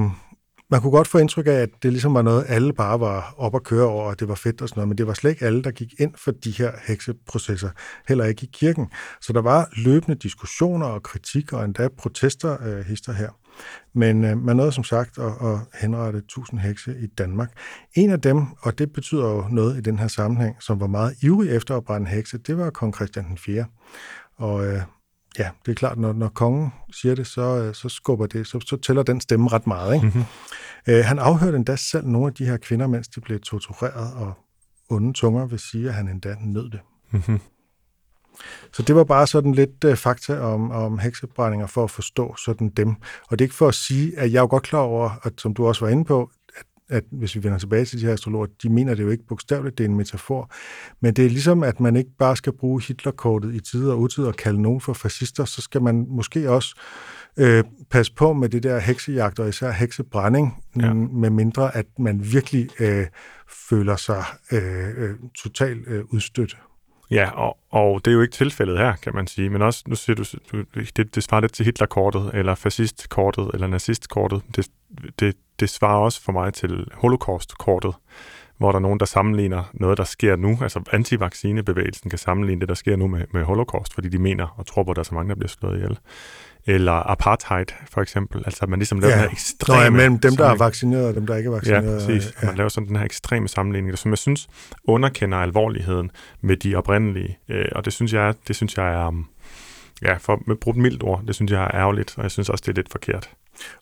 man kunne godt få indtryk af, at det ligesom var noget, alle bare var op at køre over, og det var fedt og sådan noget, men det var slet ikke alle, der gik ind for de her hekseprocesser, heller ikke i kirken. Så der var løbende diskussioner og kritik og endda protester øh, hister her. Men øh, man nåede som sagt at, at henrette 1000 hekse i Danmark. En af dem, og det betyder jo noget i den her sammenhæng, som var meget ivrig efter at brænde hekse, det var kong Christian den 4. Og øh, ja, det er klart, når, når kongen siger det, så, øh, så skubber det, så, så tæller den stemme ret meget. Ikke? Mm-hmm. Øh, han afhørte endda selv nogle af de her kvinder, mens de blev tortureret, og onde tunger vil sige, at han endda nød det. Mm-hmm. Så det var bare sådan lidt uh, fakta om, om heksebrændinger for at forstå sådan dem. Og det er ikke for at sige, at jeg er jo godt klar over, at som du også var inde på, at, at hvis vi vender tilbage til de her astrologer, de mener det jo ikke bogstaveligt, det er en metafor. Men det er ligesom, at man ikke bare skal bruge Hitlerkortet i tid og utid og kalde nogen for fascister, så skal man måske også øh, passe på med det der heksejagt og især heksebrænding, ja. med mindre at man virkelig øh, føler sig øh, øh, totalt øh, udstødt. Ja, og, og det er jo ikke tilfældet her, kan man sige. Men også, nu siger du, du det, det svarer lidt til Hitlerkortet, eller fascistkortet, eller nazistkortet. Det, det, det svarer også for mig til holocaustkortet, hvor der er nogen, der sammenligner noget, der sker nu. Altså antivaccinebevægelsen kan sammenligne det, der sker nu med, med holocaust, fordi de mener og tror på, at der er så mange, der bliver slået ihjel eller apartheid for eksempel. Altså man ligesom laver ja. den her ekstreme... Nå ja, mellem dem, der er vaccineret og dem, der ikke er vaccineret. Ja, præcis. Ja. Man laver sådan den her ekstreme sammenligning, som jeg synes underkender alvorligheden med de oprindelige. Øh, og det synes jeg, det synes jeg er... Um, ja, for at bruge et mildt ord, det synes jeg er ærgerligt, og jeg synes også, det er lidt forkert.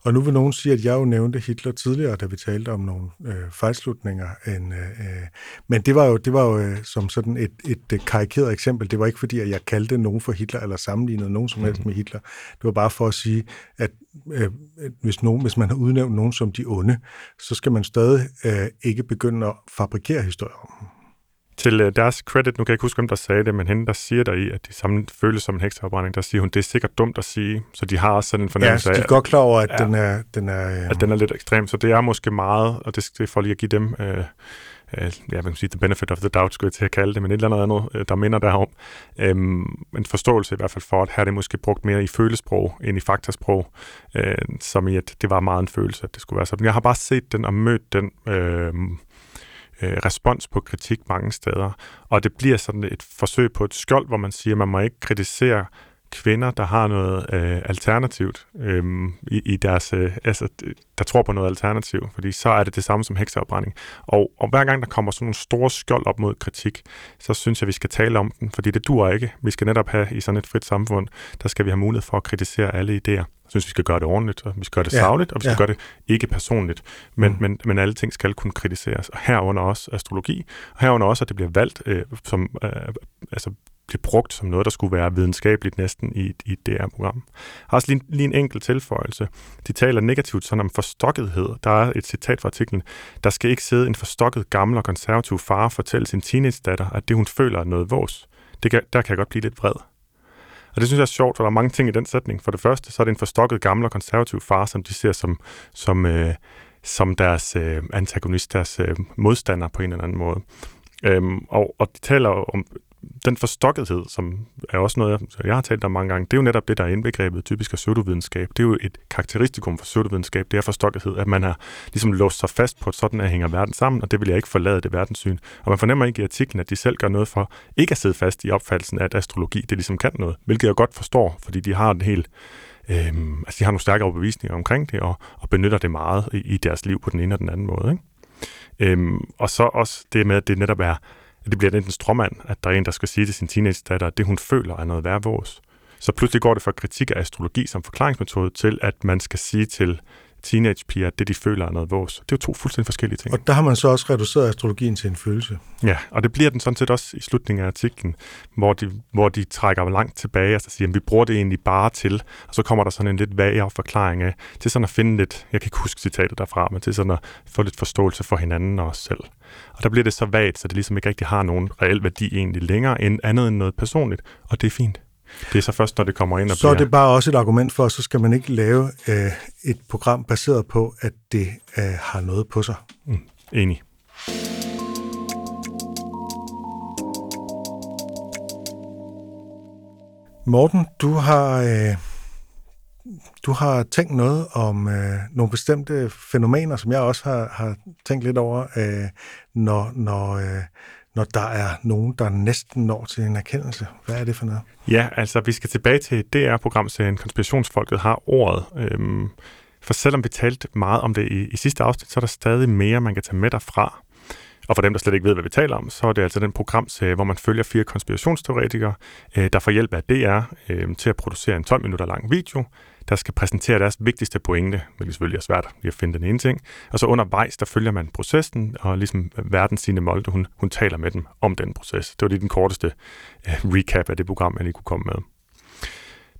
Og nu vil nogen sige, at jeg jo nævnte Hitler tidligere, da vi talte om nogle øh, fejlslutninger. En, øh, øh, men det var jo, det var jo øh, som sådan et, et øh, karikeret eksempel. Det var ikke fordi, at jeg kaldte nogen for Hitler, eller sammenlignede nogen som helst mm. med Hitler. Det var bare for at sige, at øh, hvis, nogen, hvis man har udnævnt nogen som de onde, så skal man stadig øh, ikke begynde at fabrikere historier om dem til øh, deres credit, nu kan jeg ikke huske, hvem der sagde det, men hende, der siger der i, at de samme føles som en hekseafbrænding, der siger hun, det er sikkert dumt at sige, så de har også sådan en fornemmelse af... Ja, de er godt klar over, at ja, den er... Den er øh... At den er lidt ekstrem, så det er måske meget, og det, er for lige at give dem... Øh, øh, jeg vil sige, the benefit of the doubt, skulle jeg til at kalde det, men et eller andet, øh, der minder derom. Øhm, en forståelse i hvert fald for, at her er det måske brugt mere i følesprog end i faktasprog, øh, som i, at det var meget en følelse, at det skulle være sådan. Jeg har bare set den og mødt den øh, øh, respons på kritik mange steder. Og det bliver sådan et forsøg på et skjold, hvor man siger, at man må ikke kritisere kvinder, der har noget øh, alternativt øh, i, i deres, øh, altså, der tror på noget alternativ, fordi så er det det samme som hekseopbrænding. Og, og hver gang der kommer sådan nogle store skjold op mod kritik, så synes jeg, vi skal tale om den, fordi det dur ikke. Vi skal netop have i sådan et frit samfund, der skal vi have mulighed for at kritisere alle idéer. Jeg synes, vi skal gøre det ordentligt, og vi skal gøre det savligt, og vi skal ja. gøre det ikke personligt. Men, mm. men, men alle ting skal kunne kritiseres, og herunder også astrologi, og herunder også, at det bliver valgt øh, som øh, altså blev brugt som noget, der skulle være videnskabeligt næsten i, i et DR-program. Jeg har også lige, lige en enkelt tilføjelse. De taler negativt sådan om forstokkethed. Der er et citat fra artiklen. Der skal ikke sidde en forstokket gammel og konservativ far og fortælle sin teenage-datter, at det hun føler er noget vås. Det kan, der kan jeg godt blive lidt vred. Og det synes jeg er sjovt, for der er mange ting i den sætning. For det første, så er det en forstokket gammel og konservativ far, som de ser som, som, øh, som deres øh, antagonist, deres øh, modstander på en eller anden måde. Øhm, og, og de taler om den forstokkethed, som er også noget, jeg, jeg har talt om mange gange, det er jo netop det, der er indbegrebet typisk af pseudovidenskab. Det er jo et karakteristikum for pseudovidenskab, det er forstokkethed, at man har ligesom låst sig fast på, at sådan at hænger verden sammen, og det vil jeg ikke forlade det verdenssyn. Og man fornemmer ikke i artiklen, at de selv gør noget for ikke at sidde fast i opfattelsen af, at astrologi det ligesom kan noget, hvilket jeg godt forstår, fordi de har en helt Øhm, altså de har nogle stærkere bevisninger omkring det, og, og benytter det meget i, i deres liv på den ene og den anden måde. Ikke? Øhm, og så også det med, at det netop er det bliver lidt en stråmand, at der er en, der skal sige til sin teenage-datter, at det, hun føler, er noget værd vores. Så pludselig går det fra kritik af astrologi som forklaringsmetode til, at man skal sige til teenagepiger, at det, de føler, er noget vores. Det er jo to fuldstændig forskellige ting. Og der har man så også reduceret astrologien til en følelse. Ja, og det bliver den sådan set også i slutningen af artiklen, hvor de, hvor de trækker langt tilbage og så siger, at vi bruger det egentlig bare til, og så kommer der sådan en lidt vagere forklaring af, til sådan at finde lidt, jeg kan ikke huske citatet derfra, men til sådan at få lidt forståelse for hinanden og os selv. Og der bliver det så vagt, så det ligesom ikke rigtig har nogen reel værdi egentlig længere, end andet end noget personligt, og det er fint. Det er så først, når det kommer ind og Så bliver... er det bare også et argument for, at så skal man ikke lave øh, et program baseret på, at det øh, har noget på sig. Mm, enig. Morten, du har øh, du har tænkt noget om øh, nogle bestemte fænomener, som jeg også har, har tænkt lidt over, øh, når, når, øh, når der er nogen, der næsten når til en erkendelse. Hvad er det for noget? Ja, altså vi skal tilbage til DR-programserien Konspirationsfolket har ordet. Øhm, for selvom vi talte meget om det i, i sidste afsnit, så er der stadig mere, man kan tage med derfra. Og for dem, der slet ikke ved, hvad vi taler om, så er det altså den programserie, hvor man følger fire konspirationsteoretikere, øh, der får hjælp af DR øh, til at producere en 12 minutter lang video, der skal præsentere deres vigtigste pointe, hvilket selvfølgelig er svært lige at finde den ene ting. Og så undervejs, der følger man processen, og ligesom verden sine Molde, hun, hun taler med dem om den proces. Det var lige den korteste øh, recap af det program, jeg lige kunne komme med.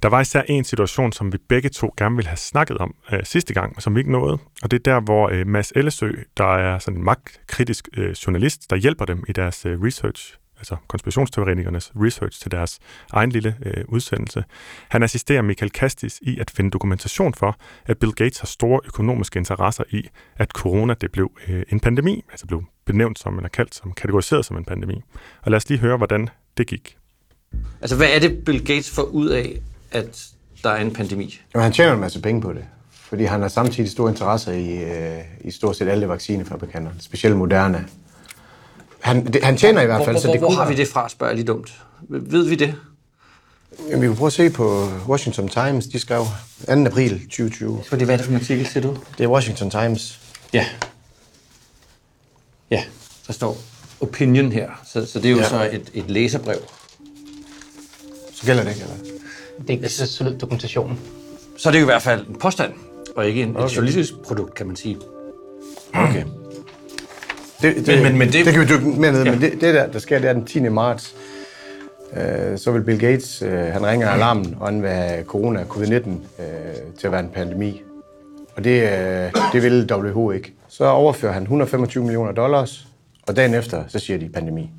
Der var især en situation, som vi begge to gerne ville have snakket om øh, sidste gang, som vi ikke nåede. Og det er der, hvor øh, Mads Ellesø, der er sådan en magtkritisk øh, journalist, der hjælper dem i deres øh, research, altså konspirationsteoretikernes research til deres egen lille øh, udsendelse. Han assisterer Michael Kastis i at finde dokumentation for, at Bill Gates har store økonomiske interesser i, at corona det blev øh, en pandemi, altså blev benævnt som, eller kaldt som, kategoriseret som en pandemi. Og lad os lige høre, hvordan det gik. Altså, hvad er det, Bill Gates får ud af at der er en pandemi? Jamen, han tjener en masse penge på det, fordi han har samtidig store interesser i, øh, i stort set alle vaccinefabrikanter, specielt moderne. Han, det, han tjener i hvert fald, hvor, så det hvor, har vi det fra, spørger jeg lige dumt. Ved vi det? Jamen, vi kan prøve at se på Washington Times. De skrev 2. april 2020. Fordi hvad er det for en artikel, siger du? Det er Washington Times. Ja. Ja, der står opinion her. Så, så det er jo ja. Så et, et læserbrev. Så gælder det ikke, eller? Det er ikke så solid dokumentation. Så er det jo i hvert fald en påstand, og ikke en, okay. et journalistisk produkt, kan man sige. Okay. Det, det, Men- men- men det- det kan vi dykke mere ned, Ja. ja. men det, det der, der sker, det er den 10. marts. Øh, så vil Bill Gates, øh, han ringer alarmen, og han vil have corona, covid-19, øh, til at være en pandemi. Og det, øh, det vil WHO ikke. Så overfører han 125 millioner dollars, og dagen efter, så siger de pandemi.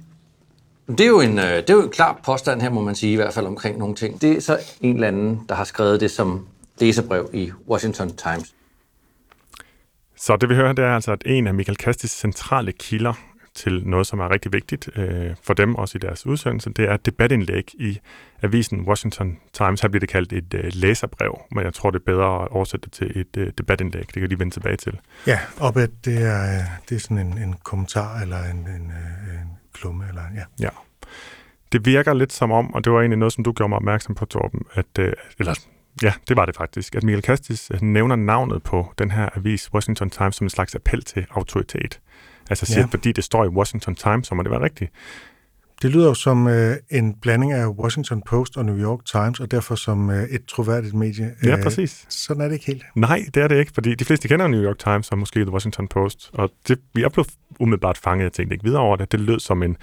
Det er, jo en, øh, det er jo en klar påstand her, må man sige, i hvert fald omkring nogle ting. Det er så en eller anden, der har skrevet det som læserbrev i Washington Times. Så det vi hører, det er altså, at en af Michael Kastis centrale kilder til noget, som er rigtig vigtigt øh, for dem, også i deres udsendelse, det er et debatindlæg i avisen Washington Times. Her bliver det kaldt et øh, læserbrev, men jeg tror, det er bedre at oversætte det til et øh, debatindlæg. Det kan lige vende tilbage til. Ja, op at det er, det er sådan en, en kommentar eller en, en, øh, en klumme. Eller, ja. Ja. Det virker lidt som om, og det var egentlig noget, som du gjorde mig opmærksom på, Torben, at, øh, eller ja, det var det faktisk, at Michael Kastis øh, nævner navnet på den her avis, Washington Times, som en slags appel til autoritet. Altså siger, Ja. fordi det står i Washington Times, så må det være rigtigt. Det lyder jo som øh, en blanding af Washington Post og New York Times, og derfor som øh, et troværdigt medie. Ja, Øh, præcis. Sådan er det ikke helt. Nej, det er det ikke, fordi de fleste kender New York Times og måske The Washington Post, og det, jeg blev umiddelbart fanget, jeg tænkte ikke videre over det. Det lød som en,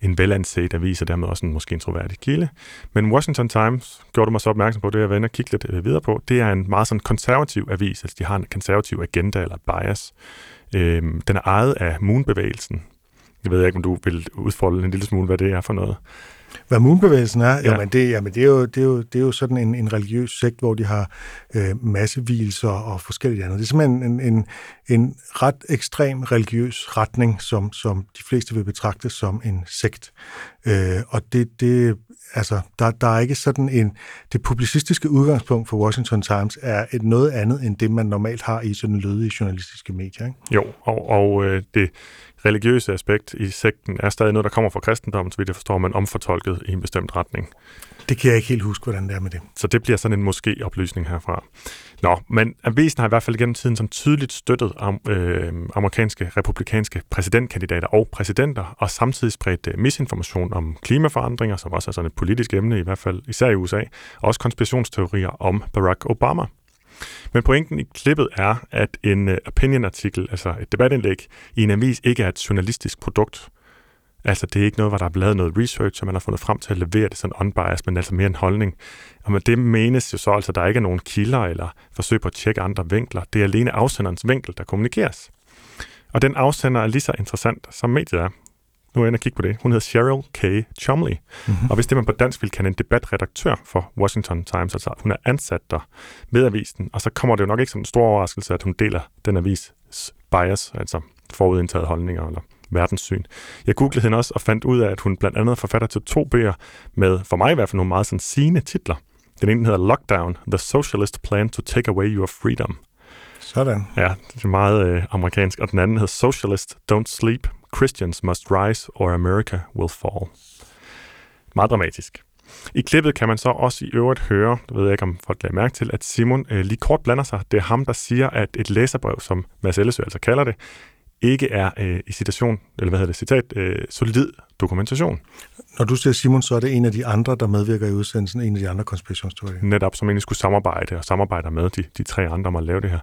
en velanset avis, og dermed også en, måske en troværdig kilde. Men Washington Times gjorde du mig så opmærksom på, det jeg var inde og kigge lidt øh, videre på, det er en meget sådan konservativ avis, altså de har en konservativ agenda eller bias. Øhm, den er ejet af Moon-bevægelsen. Jeg ved ikke, om du vil udfolde en lille smule, hvad det er for noget. Hvad Moonbevægelsen er, ja. Ja. jamen, det, jamen det, er jo, det, er jo, det er jo sådan en, en religiøs sekt, hvor de har øh, massevielser og forskellige andet. Det er simpelthen en, en, en ret ekstrem religiøs retning, som, som de fleste vil betragte som en sekt. Øh, og det, det altså, der, der er ikke sådan en... Det publicistiske udgangspunkt for Washington Times er et noget andet, end det, man normalt har i sådan lødige journalistiske medier. Ikke? Jo, og, og øh, det religiøse aspekt i sekten er stadig noget, der kommer fra kristendommen, så vidt jeg forstår, man omfortolket i en bestemt retning. Det kan jeg ikke helt huske, hvordan det er med det. Så det bliver sådan en måske-oplysning herfra. Nå, men avisen har i hvert fald gennem tiden som tydeligt støttet am, øh, amerikanske republikanske præsidentkandidater og præsidenter, og samtidig spredt øh, misinformation om klimaforandringer, som også er sådan et politisk emne, i hvert fald især i USA, og også konspirationsteorier om Barack Obama. Men pointen i klippet er, at en øh, opinion-artikel, altså et debatindlæg, i en avis ikke er et journalistisk produkt. Altså, det er ikke noget, hvor der er lavet noget research, og man har fundet frem til at levere det sådan unbiased, men altså mere en holdning. Og med det menes jo så altså, at der ikke er nogen kilder eller forsøg på at tjekke andre vinkler. Det er alene afsenderens vinkel, der kommunikeres. Og den afsender er lige så interessant, som mediet er. Nu er jeg inde og kigge på det. Hun hedder Cheryl K. Chumley. Mm-hmm. Og hvis det man på dansk vil kalde en debatredaktør for Washington Times, altså hun er ansat der ved avisen, og så kommer det jo nok ikke som en stor overraskelse, at hun deler den avis bias, altså forudindtaget holdninger eller verdenssyn. Jeg googlede hende også og fandt ud af, at hun blandt andet er forfatter til to bøger med, for mig i hvert fald, nogle meget sådan sigende titler. Den ene hedder Lockdown, The Socialist Plan to Take Away Your Freedom. Sådan. Ja, det er meget øh, amerikansk. Og den anden hedder Socialist, Don't Sleep, Christians Must Rise or America Will Fall. Meget dramatisk. I klippet kan man så også i øvrigt høre, det ved jeg ikke om folk lader mærke til, at Simon øh, lige kort blander sig. Det er ham, der siger, at et læserbrev, som Mads Ellesø altså kalder det, ikke er øh, i citation, eller hvad hedder det, citat, øh, solid dokumentation. Når du siger Simon, så er det en af de andre, der medvirker i udsendelsen, en af de andre konspirationsteorier. Netop, som egentlig skulle samarbejde og samarbejder med de, de tre andre om at lave det her.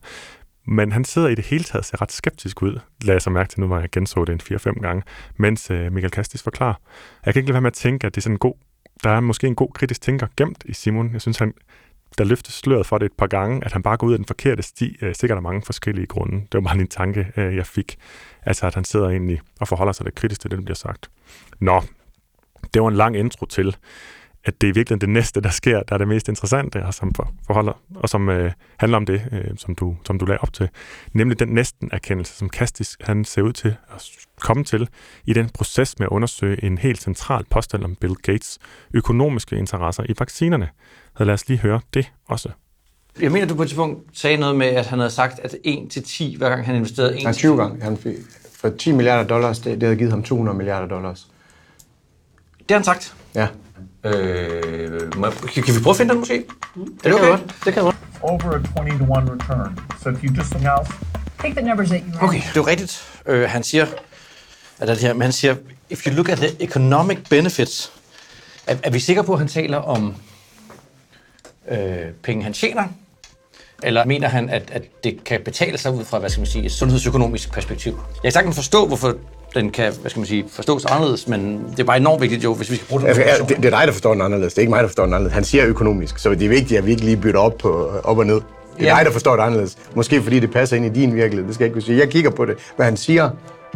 Men han sidder i det hele taget ser ret skeptisk ud, lader jeg så mærke til nu, hvor jeg genså det en 4-5 gange, mens øh, Michael Kastis forklarer. Jeg kan ikke lade være med at tænke, at det er sådan en god, der er måske en god kritisk tænker gemt i Simon. Jeg synes, han, der løftes sløret for det et par gange, at han bare går ud af den forkerte sti, øh, sikkert af mange forskellige grunde. Det var bare en tanke, øh, jeg fik. Altså, at han sidder egentlig og forholder sig lidt kritisk til det, der bliver sagt. Nå, det var en lang intro til, at det er virkelig det næste, der sker, der er det mest interessante, og som forholder, og som øh, handler om det, øh, som, du, som du lagde op til. Nemlig den næsten erkendelse, som Kastis han ser ud til at komme til i den proces med at undersøge en helt central påstand om Bill Gates økonomiske interesser i vaccinerne. Så lad os lige høre det også. Jeg mener, du på et tidspunkt sagde noget med, at han havde sagt, at 1 til 10, hver gang han investerede 1 Nej, 20 gange. Han fik, for 10 milliarder dollars, det, det havde givet ham 200 milliarder dollars. Det har han sagt. Ja. Øh, må, kan, vi prøve at finde den måske? Mm, det er det okay? Godt. Det kan godt. over a 20 to 1 return. So if you just now Take the numbers that you. Okay, det er jo rigtigt. Øh, han siger, at det her, men han siger, if you look at the economic benefits, er, er vi sikre på, at han taler om øh, penge, han tjener? Eller mener han, at, at det kan betale sig ud fra, hvad skal man sige, et sundhedsøkonomisk perspektiv? Jeg kan sagtens forstå, hvorfor den kan, hvad skal man sige, forstås anderledes, men det er bare enormt vigtigt jo, hvis vi skal bruge den. Altså, det, det er dig, der forstår den anderledes. Det er ikke mig, der forstår den anderledes. Han siger økonomisk, så det er vigtigt, at vi ikke lige bytter op, på, op og ned. Det er Ja. dig, der forstår det anderledes. Måske fordi det passer ind i din virkelighed. Det skal jeg ikke kunne sige. Jeg kigger på det, hvad han siger.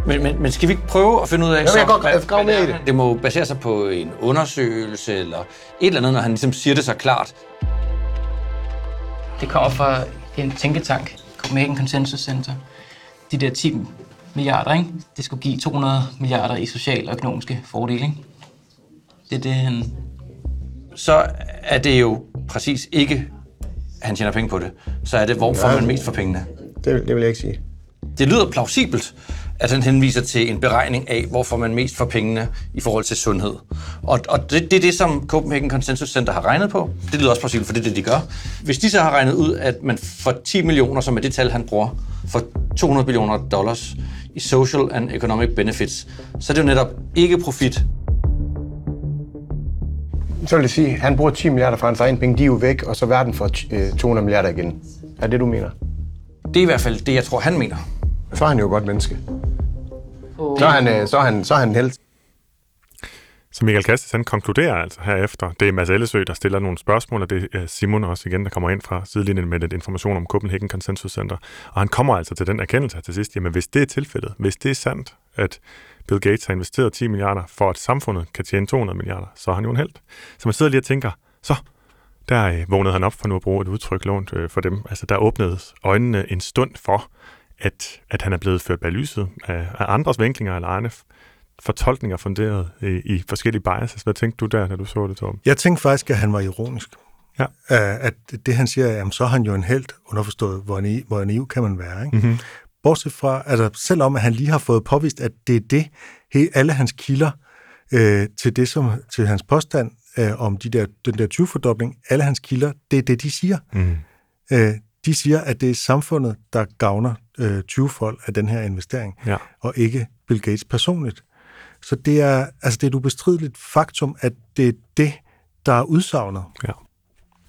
Men, men, men skal vi ikke prøve at finde ud af, jeg kan godt grave i er det. Det må basere sig på en undersøgelse eller et eller andet, når han ligesom siger det så klart. Det kommer fra en tænketank, Copenhagen Consensus Center. De der 10 milliarder, ikke? det skulle give 200 milliarder i sociale og økonomiske fordele. Ikke? Det er det, han... Så er det jo præcis ikke, at han tjener penge på det. Så er det, hvor får man mest for pengene. Det, det vil jeg ikke sige. Det lyder plausibelt, at han henviser til en beregning af, hvor får man mest for pengene i forhold til sundhed. Og, og det, det er det, som Copenhagen Consensus Center har regnet på. Det lyder også plausibelt, for det er det, de gør. Hvis de så har regnet ud, at man for 10 millioner, som er det tal, han bruger, for 200 millioner dollars i social and economic benefits, så er det jo netop ikke profit. Så vil jeg sige, at han bruger 10 milliarder fra hans egen penge. De er jo væk, og så verden får øh, 200 milliarder igen. Er det, du mener? Det er i hvert fald det, jeg tror, han mener. Så er han jo et godt menneske. Så er han, øh, så er han, så er han helt. Så Michael Kastis, han konkluderer altså herefter, det er Mads Ellesø, der stiller nogle spørgsmål, og det er Simon også igen, der kommer ind fra sidelinjen med lidt information om Copenhagen Consensus Center. Og han kommer altså til den erkendelse til sidst, jamen hvis det er tilfældet, hvis det er sandt, at Bill Gates har investeret 10 milliarder for, at samfundet kan tjene 200 milliarder, så er han jo en held. Så man sidder lige og tænker, så der øh, vågnede han op for nu at bruge et udtryk lånt øh, for dem. Altså der åbnedes øjnene en stund for, at, at han er blevet ført bag lyset af, af andres vinklinger eller egne fortolkninger funderet i, i forskellige biases. Hvad tænkte du der, da du så det, Torben? Jeg tænkte faktisk, at han var ironisk. Ja. Uh, at det, han siger, jamen, så er han jo en held, underforstået, hvor naiv, hvor naiv kan man være. Ikke? Mm-hmm. Bortset fra, altså selvom at han lige har fået påvist, at det er det, he, alle hans kilder øh, til det som til hans påstand øh, om de der, den der 20-fordobling, alle hans kilder, det er det, de siger. Mm. Øh, de siger, at det er samfundet, der gavner øh, 20-fold af den her investering, Ja. og ikke Bill Gates personligt. Så det er, altså det er et ubestrideligt faktum, at det er det, der er udsagnet. ja.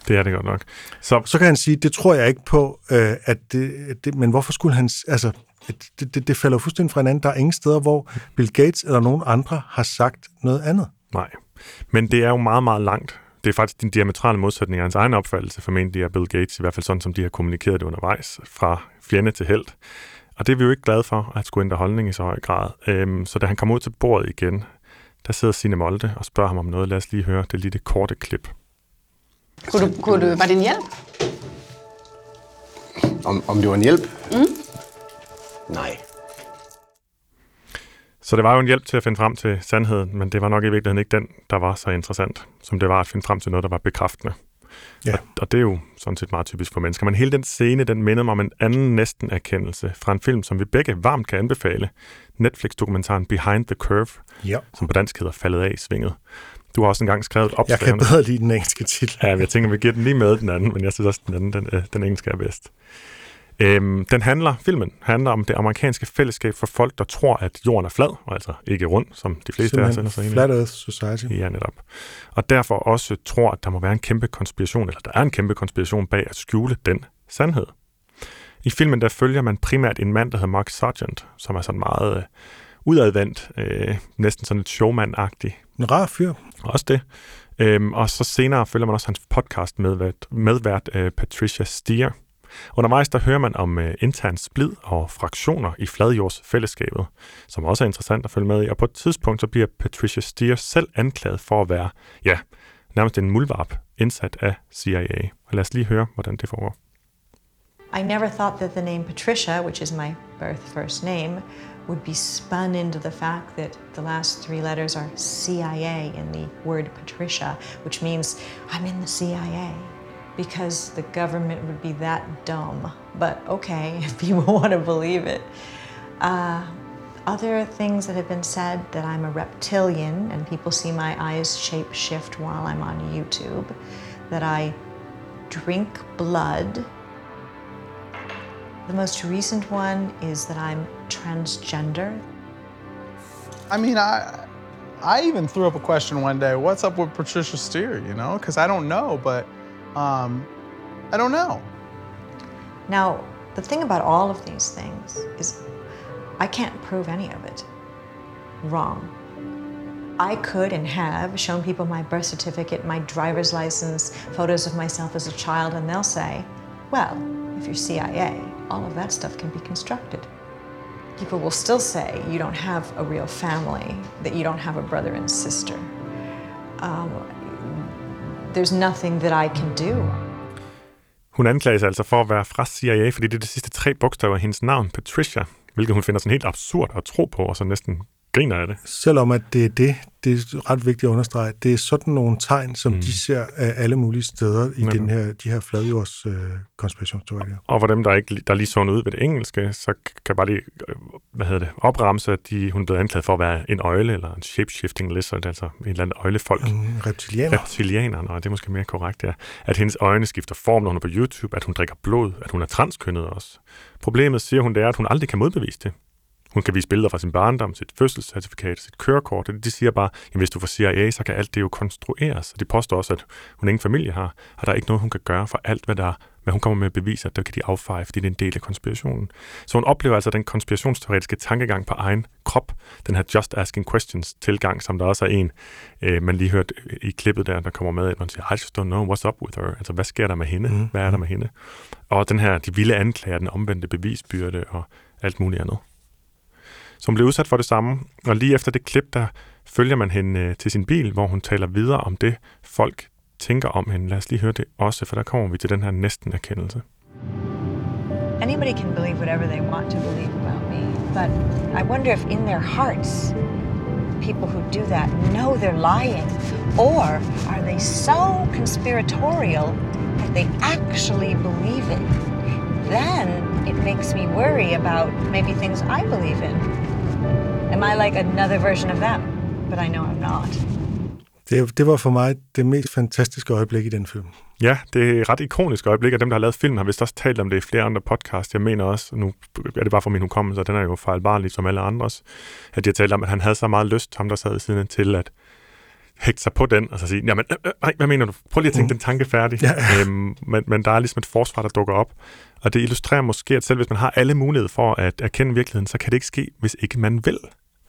Det er det godt nok. Så, Så kan han sige, det tror jeg ikke på, øh, at det, det, men hvorfor skulle han, altså, det, det, det falder fuldstændig fra hinanden. Der er ingen steder, hvor Bill Gates eller nogen andre har sagt noget andet. nej. Men det er jo meget, meget langt. Det er faktisk din diametrale modsætning af hans egen opfattelse, formentlig af Bill Gates, i hvert fald sådan, som de har kommunikeret det undervejs, fra fjende til held. Og det er vi jo ikke glade for, at skulle ændre holdning i så høj grad. Øhm, så da han kommer ud til bordet igen, der sidder Signe Molde og spørger ham om noget. Lad os lige høre det lille korte klip. Kunne du, kunne du, var det en hjælp? Om, om det var en hjælp? Mm. Nej. Så det var jo en hjælp til at finde frem til sandheden, men det var nok i virkeligheden ikke den, der var så interessant, som det var at finde frem til noget, der var bekræftende. Ja. Og, og det er jo sådan set meget typisk for mennesker. Men hele den scene, den minder mig om en anden næsten erkendelse fra en film, som vi begge varmt kan anbefale. Netflix-dokumentaren Behind the Curve, Ja. som på dansk hedder Faldet af i svinget. Du har også engang skrevet et Jeg kan bedre lide den engelske titel. Ja, jeg tænker, vi giver den lige med den anden, men jeg synes også, den anden, den, øh, den engelske er bedst. Øhm, den handler, filmen handler om det amerikanske fællesskab for folk, der tror, at jorden er flad, og altså ikke rund, som de fleste af os ellers er Simpelthen. Flat Earth Society. Ja, netop. Og derfor også tror, at der må være en kæmpe konspiration, eller der er en kæmpe konspiration bag at skjule den sandhed. I filmen der følger man primært en mand, der hedder Mark Sargent, som er sådan meget øh, udadvendt, øh, næsten sådan lidt showman-agtig. En rar fyr. Også det. Øhm, og så senere følger man også hans podcast medvært, medvært øh, Patricia Stier. Undervejs der hører man om øh, intern splid og fraktioner i fladjordsfællesskabet, som også er interessant at følge med i. Og på et tidspunkt så bliver Patricia Steer selv anklaget for at være, ja, nærmest en mulvarp indsat af CIA. Og lad os lige høre, hvordan det foregår. I never thought that the name Patricia, which is my birth first name, would be spun into the fact that the last three letters are CIA in the word Patricia, which means I'm in the CIA because the government would be that dumb. But okay, *laughs* if people want to believe it. Uh, other things that have been said that I'm a reptilian and people see my eyes shape shift while I'm on YouTube, that I drink blood the most recent one is that I'm transgender. I mean, I I even threw up a question one day. What's up with Patricia Steer? You know, because I don't know, but um, I don't know. Now, the thing about all of these things is I can't prove any of it wrong. I could and have shown people my birth certificate, my driver's license, photos of myself as a child, and they'll say, well, if you're CIA, all of that stuff can be constructed. People will still say you don't have a real family, that you don't have a brother and sister. Um, there's nothing that I can do. Hun anklages altså for at være fra CIA, fordi det er de sidste tre bogstaver af hendes navn, Patricia, hvilket hun finder sådan helt absurd at tro på, og så næsten griner af det. Selvom at det er det, det er ret vigtigt at understrege, det er sådan nogle tegn, som mm. de ser af alle mulige steder i Netop. den her, de her fladjords øh, konspirationsteorier. Og for dem, der ikke der er lige sådan ud ved det engelske, så kan jeg bare lige øh, hvad hedder det, opramse, at de, hun blevet anklaget for at være en øjle, eller en shape-shifting lizard, altså en eller anden øjlefolk. Mm, reptilianer. Reptilianerne, og det er måske mere korrekt, ja. At hendes øjne skifter form, når hun er på YouTube, at hun drikker blod, at hun er transkønnet også. Problemet, siger hun, det er, at hun aldrig kan modbevise det. Hun kan vise billeder fra sin barndom, sit fødselscertifikat, sit kørekort. og De siger bare, at hvis du får CIA, så kan alt det jo konstrueres. Og de påstår også, at hun ingen familie har, og der er ikke noget, hun kan gøre for alt, hvad der hvad hun kommer med at bevise, at det kan de affeje, fordi det er en del af konspirationen. Så hun oplever altså den konspirationsteoretiske tankegang på egen krop, den her just asking questions tilgang, som der også er en, øh, man lige hørte i klippet der, der kommer med, at man siger, I just don't know what's up with her. Altså, hvad sker der med hende? Mm. Hvad er der med hende? Og den her, de vilde anklager, den omvendte bevisbyrde og alt muligt andet som blev udsat for det samme, og lige efter det klip, der følger man hende øh, til sin bil, hvor hun taler videre om det, folk tænker om hende. Lad os lige høre det også, for der kommer vi til den her næsten erkendelse. Anybody can believe whatever they want to believe about me, but I wonder if in their hearts, people who do that know they're lying, or are they so conspiratorial that they actually believe it? Then it makes me worry about maybe things I believe in. Am I like another version of them? But I know I'm not. Det, det var for mig det mest fantastiske øjeblik i den film. Ja, det er et ret ikonisk øjeblik, og dem, der har lavet filmen, har vist også talt om det i flere andre podcasts. Jeg mener også, nu er det bare for min hukommelse, og den er jo fejlbarlig som alle andres, at de har talt om, at han havde så meget lyst, ham der sad ved siden til at hægte sig på den, og så sige, jamen, øh, øh, nej, hvad mener du? Prøv lige at tænke mm. den tanke færdig. Ja. Øhm, men, men der er ligesom et forsvar, der dukker op, og det illustrerer måske, at selv hvis man har alle muligheder for at erkende virkeligheden, så kan det ikke ske, hvis ikke man vil.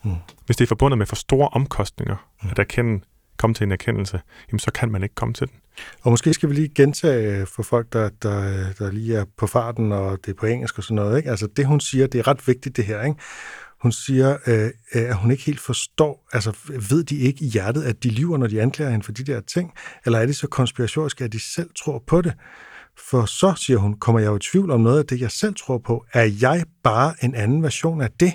Mm. Hvis det er forbundet med for store omkostninger, mm. at erkende, komme til en erkendelse, jamen så kan man ikke komme til den. Og måske skal vi lige gentage for folk, der, der, der lige er på farten, og det er på engelsk og sådan noget. Ikke? Altså det, hun siger, det er ret vigtigt det her. Ikke? Hun siger, øh, at hun ikke helt forstår, altså ved de ikke i hjertet, at de lyver, når de anklager hende for de der ting? Eller er de så konspiratoriske, at de selv tror på det? For så, siger hun, kommer jeg jo i tvivl om noget af det, jeg selv tror på. Er jeg bare en anden version af det?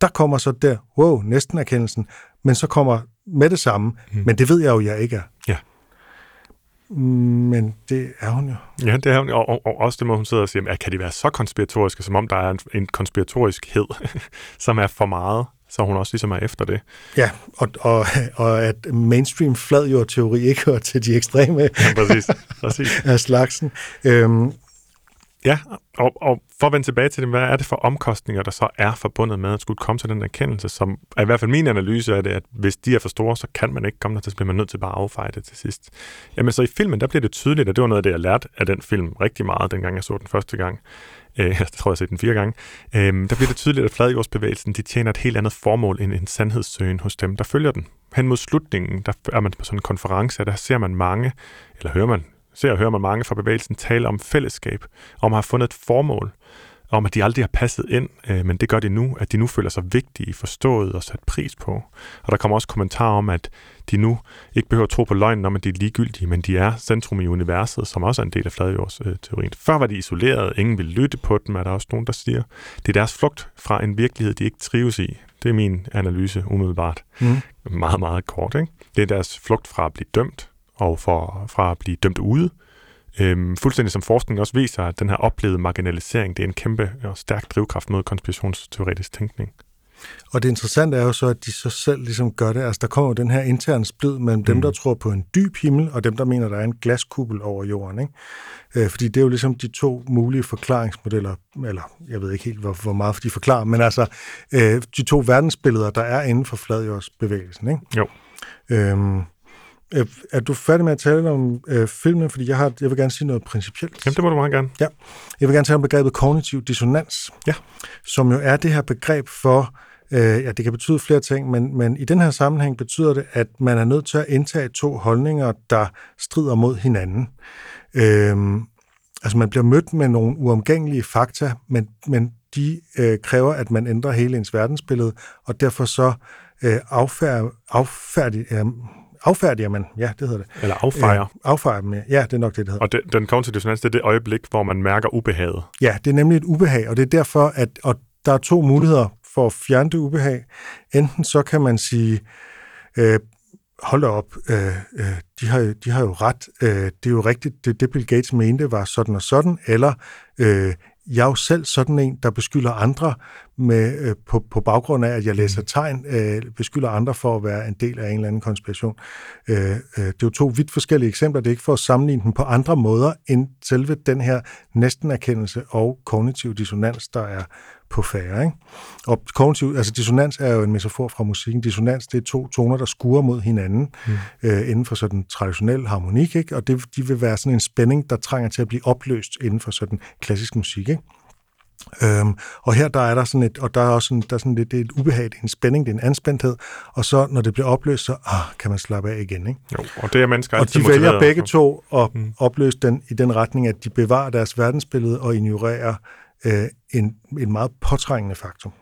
Der kommer så der, wow, næsten erkendelsen, men så kommer med det samme, mm. men det ved jeg jo, jeg ikke er. Ja. Men det er hun jo. Ja, det er hun. Og, og, og også det må hun sidder og siger, at kan de være så konspiratoriske, som om der er en, en konspiratoriskhed, *laughs* som er for meget, så hun også ligesom er efter det. Ja, og, og, og at mainstream fladjord-teori ikke hører til de ekstreme ja, præcis, præcis. *laughs* af slagsen. Øhm, Ja, og, og for at vende tilbage til det, hvad er det for omkostninger, der så er forbundet med at skulle komme til den erkendelse, som er i hvert fald min analyse af det, at hvis de er for store, så kan man ikke komme der til, så bliver man nødt til bare at affeje det til sidst. Jamen så i filmen, der bliver det tydeligt, og det var noget af det, jeg lærte af den film rigtig meget, dengang jeg så den første gang. Øh, *laughs* jeg tror, jeg har set den fire gange. Øh, der bliver det tydeligt, at fladjordsbevægelsen, de tjener et helt andet formål end en sandhedssøgen hos dem, der følger den. Hen mod slutningen, der er man på sådan en konference, og der ser man mange, eller hører man ser og hører man mange fra bevægelsen tale om fællesskab, om at have fundet et formål, om at de aldrig har passet ind, øh, men det gør de nu, at de nu føler sig vigtige, forstået og sat pris på. Og der kommer også kommentarer om, at de nu ikke behøver at tro på løgnen om, at de er ligegyldige, men de er centrum i universet, som også er en del af fladjordsteorien. Før var de isoleret, ingen ville lytte på dem, er der også nogen, der siger. Det er deres flugt fra en virkelighed, de ikke trives i. Det er min analyse umiddelbart. Mm. Meget, meget kort. Ikke? Det er deres flugt fra at blive dømt, og for, fra at blive dømt ude. Øhm, fuldstændig som forskning også viser, at den her oplevede marginalisering, det er en kæmpe og stærk drivkraft mod konspirationsteoretisk tænkning. Og det interessante er jo så, at de så selv ligesom gør det. Altså, der kommer jo den her interne splid mellem mm. dem, der tror på en dyb himmel, og dem, der mener, der er en glaskuppel over jorden. Ikke? Øh, fordi det er jo ligesom de to mulige forklaringsmodeller, eller jeg ved ikke helt, hvor, hvor meget de forklarer, men altså øh, de to verdensbilleder, der er inden for fladjordsbevægelsen. Ikke? Jo. Øhm, Øh, er du færdig med at tale om øh, filmen? Fordi jeg, har, jeg vil gerne sige noget principielt. Jamen, det må du meget gerne. Ja. Jeg vil gerne tale om begrebet kognitiv dissonans, ja. som jo er det her begreb for, øh, ja, det kan betyde flere ting, men, men i den her sammenhæng betyder det, at man er nødt til at indtage to holdninger, der strider mod hinanden. Øh, altså, man bliver mødt med nogle uomgængelige fakta, men, men de øh, kræver, at man ændrer hele ens verdensbillede, og derfor så øh, affærd, affærdig, øh, affærdiger man, ja, det hedder det. Eller affejer. Øh, affejer dem, ja, det er nok det, det hedder. Og det, den kognitive dissonans, det er det øjeblik, hvor man mærker ubehaget. Ja, det er nemlig et ubehag, og det er derfor, at og der er to muligheder for at fjerne det ubehag. Enten så kan man sige, øh, hold da op, øh, øh, de, har, de har jo ret, øh, det er jo rigtigt, det, det Bill Gates mente var sådan og sådan, eller øh, jeg er jo selv sådan en, der beskylder andre med, øh, på, på baggrund af, at jeg læser mm. tegn, øh, beskylder andre for at være en del af en eller anden konspiration. Øh, øh, det er jo to vidt forskellige eksempler. Det er ikke for at sammenligne dem på andre måder end selve den her næsten-erkendelse og kognitiv dissonans, der er på færre. Ikke? Og kognitiv, altså dissonans er jo en metafor fra musikken. Dissonans, det er to toner, der skurer mod hinanden mm. øh, inden for sådan traditionel harmonik, ikke? og det, de vil være sådan en spænding, der trænger til at blive opløst inden for sådan klassisk musik. Ikke? Øhm, og her der er der sådan et, og der er også sådan, der er sådan lidt, det er et ubehag, det er en spænding, det er en anspændthed, og så når det bliver opløst, så ah, kan man slappe af igen. Ikke? Jo, og det er mennesker Og de vælger begge to at mm. opløse den i den retning, at de bevarer deres verdensbillede og ignorerer øh, en, en meget påtrængende faktum.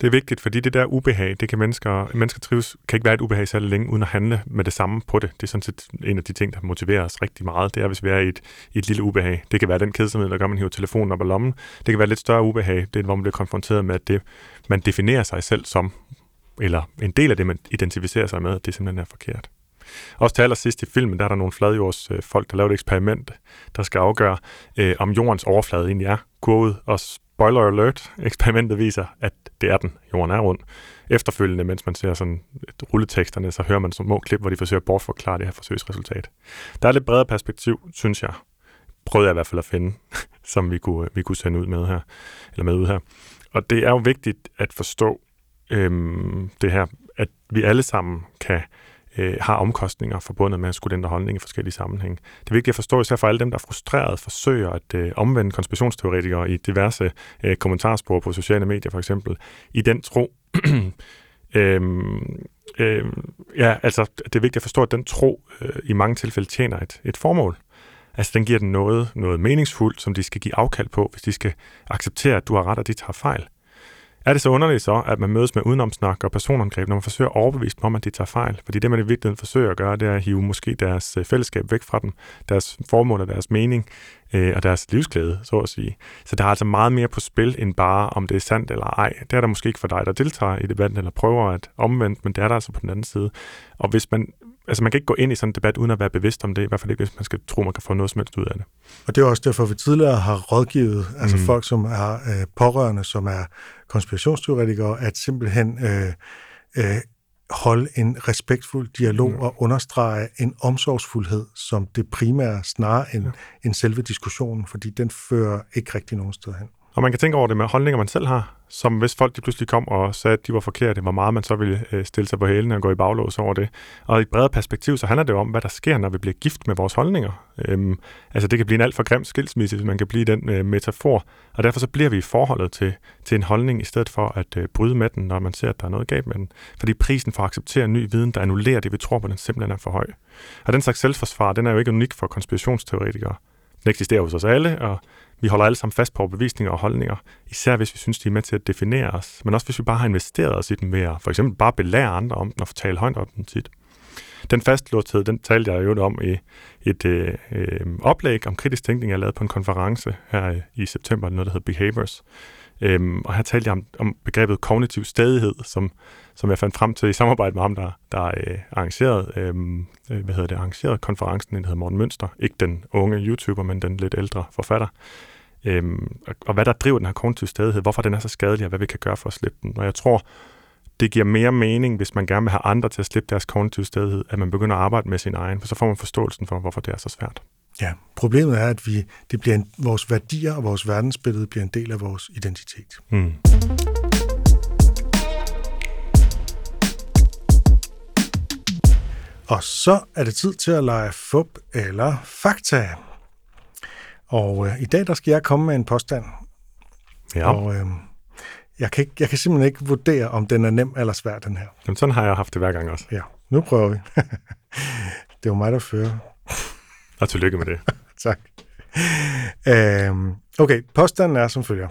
Det er vigtigt, fordi det der ubehag, det kan mennesker, mennesker trives, kan ikke være et ubehag særlig længe, uden at handle med det samme på det. Det er sådan set en af de ting, der motiverer os rigtig meget. Det er, hvis vi er i et, i et lille ubehag. Det kan være den kedsomhed, der gør, at man hiver telefonen op af lommen. Det kan være lidt større ubehag, det er, hvor man bliver konfronteret med, at det, man definerer sig selv som, eller en del af det, man identificerer sig med, at det simpelthen er forkert. Også til allersidst i filmen, der er der nogle fladjordsfolk, øh, folk, der laver et eksperiment, der skal afgøre, øh, om jordens overflade egentlig er kurvet, og spoiler alert, *laughs* eksperimentet viser, at det er den. Jorden er rund. Efterfølgende, mens man ser sådan rulleteksterne, så hører man små klip, hvor de forsøger at bortforklare det her forsøgsresultat. Der er lidt bredere perspektiv, synes jeg. Prøvede jeg i hvert fald at finde, *laughs* som vi kunne, vi kunne sende ud med her, eller med ud her. Og det er jo vigtigt at forstå øhm, det her, at vi alle sammen kan øh, har omkostninger forbundet med at skulle ændre holdning i forskellige sammenhænge. Det er vigtigt at forstå, især for alle dem, der er frustreret, forsøger at øh, omvende konspirationsteoretikere i diverse øh, kommentarspor på sociale medier for eksempel, i den tro, *clears throat* øhm, øhm, ja, altså, det er vigtigt at forstå, at den tro øh, i mange tilfælde tjener et, et formål. Altså, den giver den noget, noget meningsfuldt, som de skal give afkald på, hvis de skal acceptere, at du har ret, og de tager fejl. Er det så underligt så, at man mødes med udenomsnak og personangreb, når man forsøger at overbevise dem om, at de tager fejl? Fordi det, man i virkeligheden forsøger at gøre, det er at hive måske deres øh, fællesskab væk fra dem, deres formål og deres mening øh, og deres livsglæde, så at sige. Så der er altså meget mere på spil, end bare om det er sandt eller ej. Det er der måske ikke for dig, der deltager i debatten eller prøver at omvende, men det er der altså på den anden side. Og hvis man altså man kan ikke gå ind i sådan en debat uden at være bevidst om det, i hvert fald ikke, hvis man skal tro, man kan få noget som helst ud af det. Og det er også derfor, vi tidligere har rådgivet, altså Mm. folk, som er øh, pårørende, som er konspirationsteoretikere, at simpelthen øh, øh, holde en respektfuld dialog Mm. og understrege en omsorgsfuldhed som det primære, snarere end, end selve diskussionen, fordi den fører ikke rigtig nogen sted hen. Og man kan tænke over det med holdninger, man selv har, som hvis folk de pludselig kom og sagde, at de var forkerte, hvor meget man så ville øh, stille sig på hælene og gå i baglås over det. Og i et bredere perspektiv, så handler det jo om, hvad der sker, når vi bliver gift med vores holdninger. Øhm, altså det kan blive en alt for grim skilsmisse, hvis man kan blive den øh, metafor. Og derfor så bliver vi i forholdet til, til en holdning, i stedet for at øh, bryde med den, når man ser, at der er noget galt med den. Fordi prisen for at acceptere ny viden, der annullerer det, vi tror på, den simpelthen er for høj. Og den slags selvforsvar, den er jo ikke unik for konspirationsteoretikere. Den eksisterer hos os alle, og vi holder alle sammen fast på overbevisninger og holdninger, især hvis vi synes, de er med til at definere os, men også hvis vi bare har investeret os i dem ved at for eksempel bare belære andre om den og fortælle højt om den tit. Den fastlåsthed, den talte jeg jo om i et øh, øh, oplæg om kritisk tænkning, jeg lavede på en konference her i, i september, noget der hedder Behaviors. Øhm, og her talte jeg om, om begrebet kognitiv stadighed, som, som jeg fandt frem til i samarbejde med ham, der, der øh, arrangerede, øhm, øh, hvad hedder det, arrangerede konferencen, den hedder Morten Mønster. Ikke den unge YouTuber, men den lidt ældre forfatter. Øhm, og, og hvad der driver den her kognitive stadighed, hvorfor den er så skadelig, og hvad vi kan gøre for at slippe den. Og jeg tror, det giver mere mening, hvis man gerne vil have andre til at slippe deres kognitive stadighed, at man begynder at arbejde med sin egen, for så får man forståelsen for, hvorfor det er så svært. Ja, problemet er, at vi, det bliver en, vores værdier og vores verdensbillede bliver en del af vores identitet. Mm. Og så er det tid til at lege fup eller fakta. Og øh, i dag der skal jeg komme med en påstand. Ja. Og øh, jeg, kan ikke, jeg kan simpelthen ikke vurdere, om den er nem eller svær, den her. Jamen, sådan har jeg haft det hver gang også. Ja, nu prøver vi. *laughs* det er jo mig, der fører. Og tillykke med det. *laughs* tak. Øhm, okay, påstanden er som følger.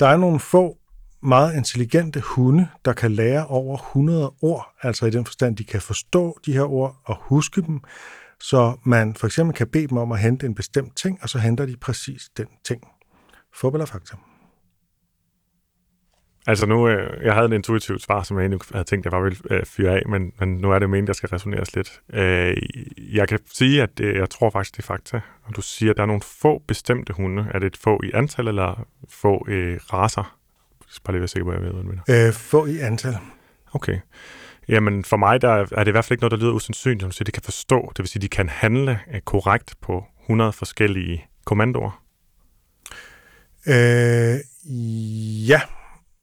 Der er nogle få meget intelligente hunde, der kan lære over 100 ord, altså i den forstand, de kan forstå de her ord og huske dem, så man for eksempel kan bede dem om at hente en bestemt ting, og så henter de præcis den ting. Fodbold er faktum. Altså nu, øh, jeg havde en intuitivt svar, som jeg egentlig havde tænkt, jeg bare ville øh, fyre af, men, men nu er det meningen, der skal resoneres lidt. Øh, jeg kan sige, at det, jeg tror faktisk, det er fakta. Og du siger, at der er nogle få bestemte hunde. Er det et få i antal, eller få øh, raser? Jeg skal bare lige være sikker på, at jeg ved, hvad du mener. Øh, få i antal. Okay. Jamen for mig der er det i hvert fald ikke noget, der lyder usandsynligt, som siger, de kan forstå. Det vil sige, de kan handle øh, korrekt på 100 forskellige kommandoer. Øh, ja.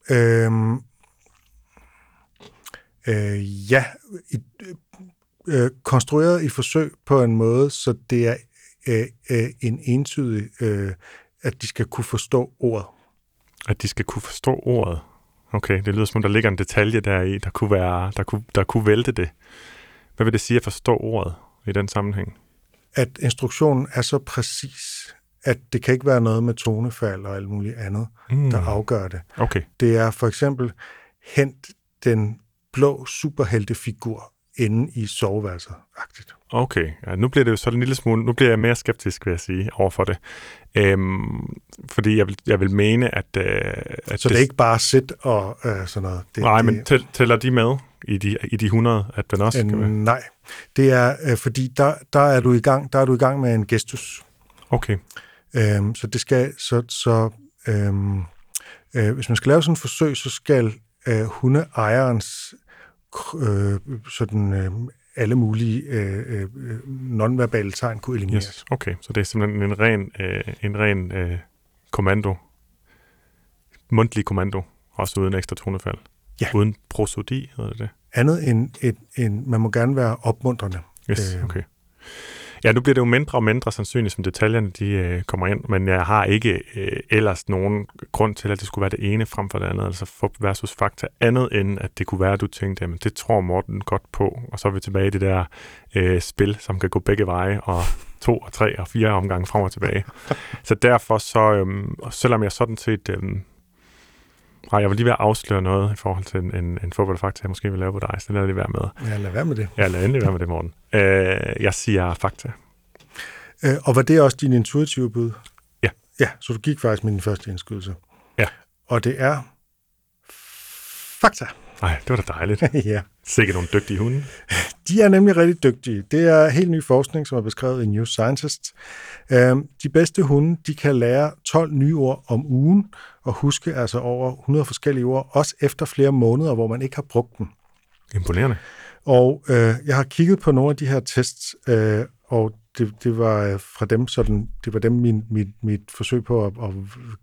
Øh, øh, ja. I, øh, konstrueret i forsøg på en måde, så det er øh, øh, en entydig, øh, at de skal kunne forstå ordet. At de skal kunne forstå ordet. Okay, det lyder som om, der ligger en detalje der i, der kunne, være, der kunne, der kunne vælte det. Hvad vil det sige at forstå ordet i den sammenhæng? At instruktionen er så præcis, at det kan ikke være noget med tonefald og alt muligt andet, Mm. der afgør det. Okay. Det er for eksempel, hent den blå superheltefigur inde i soveværelset. -agtigt. Okay, ja, nu bliver det jo så en lille smule, nu bliver jeg mere skeptisk, vil jeg sige, overfor det. Øhm, fordi jeg vil, jeg vil mene, at... Øh, at Så det er ikke bare sæt og øh, sådan noget. Det, Nej, det, men tæl, tæller de med i de, i de 100, at den også øh, skal være? Nej, det er øh, fordi, der, der, er du i gang, der er du i gang med en gestus. Okay. Øhm, så det skal, så, så øhm, øh, hvis man skal lave sådan et forsøg, så skal øh, hundeejerens øh, sådan øh, alle mulige øh, øh, nonverbale tegn kunne elimineres. Yes. Okay, så det er simpelthen en ren, øh, en ren øh, kommando. Mundtlig kommando, også uden ekstra tonefald. Ja. Uden prosodi, hedder det det? Andet end, et, en, man må gerne være opmuntrende. Yes, Øh, okay. Ja, nu bliver det jo mindre og mindre sandsynligt, som detaljerne de, øh, kommer ind, men jeg har ikke øh, ellers nogen grund til, at det skulle være det ene frem for det andet, altså fup versus fakta, andet end at det kunne være, at du tænkte, jamen det tror Morten godt på, og så er vi tilbage i det der øh, spil, som kan gå begge veje, og to og tre og fire omgange frem og tilbage. *laughs* så derfor så, øhm, selvom jeg sådan set, øhm, nej, jeg vil lige være at afsløre noget i forhold til en, en, en fodboldfakta, jeg måske vil lave på dig, så det jeg lige være med. Ja, lad være med det. Ja, lad endelig være med det, Morten. Øh, jeg siger fakta. Øh, og var det også din intuitive bud? Ja. Ja, så du gik faktisk med din første indskydelse. Ja. Og det er fakta. Nej, det var da dejligt. *laughs* ja. Sikkert nogle dygtige hunde. De er nemlig rigtig dygtige. Det er helt ny forskning, som er beskrevet i New Scientist. Øhm, de bedste hunde, de kan lære 12 nye ord om ugen, og huske altså over 100 forskellige ord, også efter flere måneder, hvor man ikke har brugt dem. Imponerende. Og øh, jeg har kigget på nogle af de her tests, øh, og det, det var øh, fra dem sådan, det var dem min, mit, mit forsøg på at, at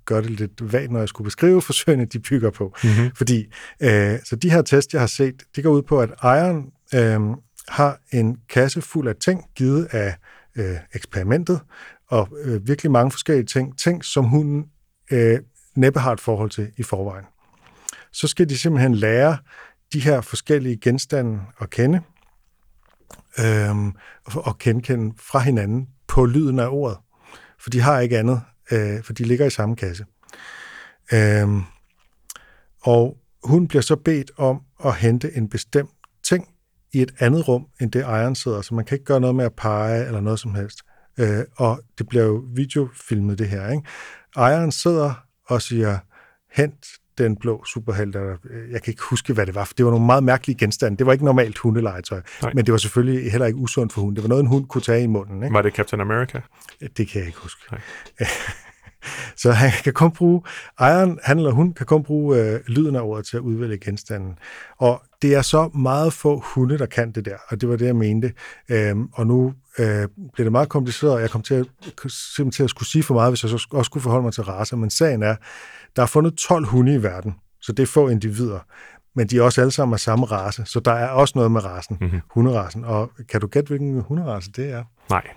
gøre det lidt vagt, når jeg skulle beskrive *laughs* forsøgene, de bygger på. Mhm. Fordi, øh, så de her tests, jeg har set, de går ud på, at ejeren øh, har en kasse fuld af ting, givet af øh, eksperimentet, og øh, virkelig mange forskellige ting, ting som hunden øh, næppe har et forhold til i forvejen. Så skal de simpelthen lære de her forskellige genstande at kende, øh, og og genkende fra hinanden på lyden af ordet. For de har ikke andet, øh, for de ligger i samme kasse. Øh, og hun bliver så bedt om at hente en bestemt ting i et andet rum, end det ejeren sidder. Så man kan ikke gøre noget med at pege eller noget som helst. Øh, og det bliver jo videofilmet, det her. Ikke? Ejeren sidder og siger, hent den blå superhelt. eller, øh, Jeg kan ikke huske, hvad det var, for det var nogle meget mærkelige genstande. Det var ikke normalt hundelegetøj, Nej. men det var selvfølgelig heller ikke usundt for hunden. Det var noget, en hund kunne tage i munden. Ikke? Var det Captain America? Det kan jeg ikke huske. Nej. *laughs* Så han kan kun bruge, ejeren, han eller hun, kan kun bruge øh, lyden af ordet til at udvælge genstanden. Og det er så meget få hunde, der kan det der, og det var det, jeg mente. Øhm, og nu øh, bliver det meget kompliceret, og jeg kom til at, simpelthen til at skulle sige for meget, hvis jeg så også skulle forholde mig til racer. Men sagen er, der er fundet 12 hunde i verden, så det er få individer. Men de er også alle sammen af samme race, så der er også noget med rasen, mm-hmm. hunderasen. Og kan du gætte, hvilken hunderace det er? Nej.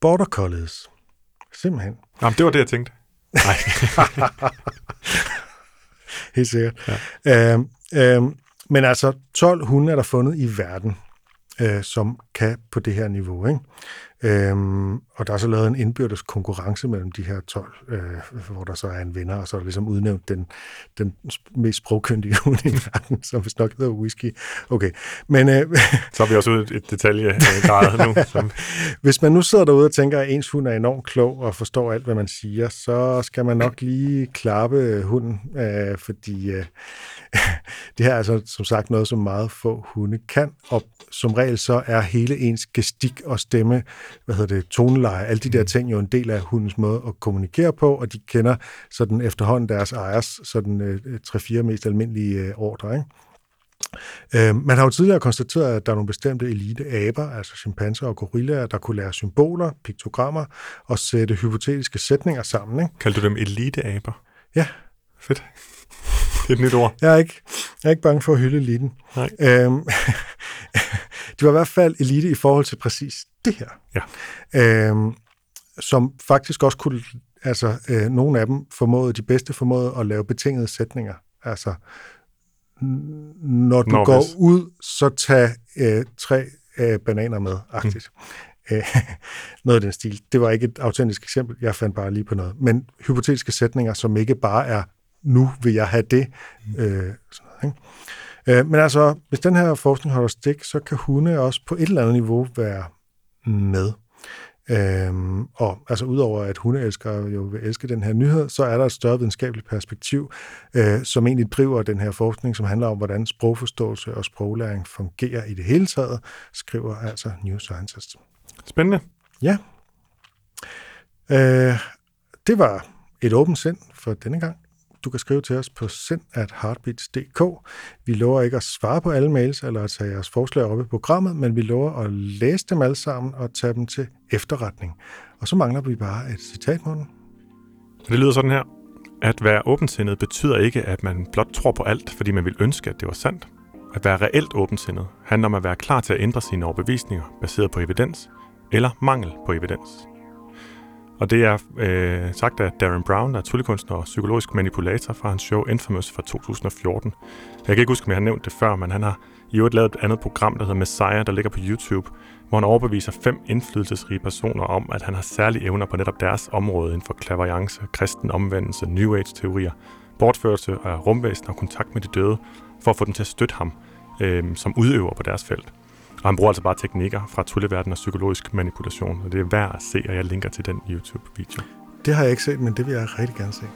Border Collies. Simpelthen. Jamen, det var det, jeg tænkte. Nej. *laughs* Helt sikkert. Ja. Øhm, øhm, men altså, 12 hunde er der fundet i verden, øh, som kan på det her niveau. Ikke? Øhm, og der er så lavet en indbyrdes konkurrence mellem de her 12, øh, hvor der så er en vinder, og så er der ligesom udnævnt den, den mest sprogkyndige *laughs* hund i verden, som vist nok hedder whisky. Okay, men... Øh, så er vi også ude et detaljegrad nu. *laughs* Som... Hvis man nu sidder derude og tænker, at ens hund er enormt klog og forstår alt, hvad man siger, så skal man nok lige klappe hunden, øh, fordi øh, *laughs* det her er altså som sagt noget, som meget få hunde kan, og som regel så er hele ens gestik og stemme, hvad hedder det, toneleje, alle de der ting jo en del af hundens måde at kommunikere på, og de kender sådan efterhånden deres ejers sådan øh, 3-4 mest almindelige øh, ordre, ikke? Øh, man har jo tidligere konstateret, at der er nogle bestemte elite-aber, altså chimpanser og gorillaer, der kunne lære symboler, piktogrammer og sætte hypotetiske sætninger sammen. Ikke? Kaldte du dem elite-aber? Ja. Fedt. Det er et nyt ord. Jeg er ikke, jeg er ikke bange for at hylde eliten. Nej. Øhm, *laughs* de var i hvert fald elite i forhold til præcis det her. Ja. Øhm, som faktisk også kunne, altså øh, nogle af dem formåede, de bedste formåede at lave betingede sætninger. Altså, når du Når går hvis. ud, så tag øh, tre øh, bananer med, agtigt. Mm. *laughs* noget af den stil. Det var ikke et autentisk eksempel, jeg fandt bare lige på noget. Men hypotetiske sætninger, som ikke bare er, nu vil jeg have det. Mm. Øh, sådan noget, ikke? Øh, men altså, hvis den her forskning holder stik, så kan hunde også på et eller andet niveau være med. Øhm, og altså udover at hundeelskere jo vil elske den her nyhed, så er der et større videnskabeligt perspektiv, øh, som egentlig driver den her forskning, som handler om, hvordan sprogforståelse og sproglæring fungerer i det hele taget, skriver altså New Scientist. Spændende. Ja. Øh, det var et åbent sind for denne gang. Du kan skrive til os på sendatheartbeats.dk. Vi lover ikke at svare på alle mails eller at tage jeres forslag op i programmet, men vi lover at læse dem alle sammen og tage dem til efterretning. Og så mangler vi bare et citat, Morten. Det lyder sådan her. At være åbensindet betyder ikke, at man blot tror på alt, fordi man vil ønske, at det var sandt. At være reelt åbensindet handler om at være klar til at ændre sine overbevisninger baseret på evidens eller mangel på evidens. Og det er øh, sagt af Darren Brown, der er tryllekunstner og psykologisk manipulator fra hans show Infamous fra 2014. Jeg kan ikke huske, om jeg har nævnt det før, men han har i øvrigt lavet et andet program, der hedder Messiah, der ligger på YouTube, hvor han overbeviser fem indflydelsesrige personer om, at han har særlige evner på netop deres område inden for klaverjance, kristen omvendelse, New Age-teorier, bortførelse af rumvæsen og kontakt med de døde, for at få dem til at støtte ham øh, som udøver på deres felt. Og han bruger altså bare teknikker fra trylleverden og psykologisk manipulation, og det er værd at se, og jeg linker til den YouTube-video. Det har jeg ikke set, men det vil jeg rigtig gerne se.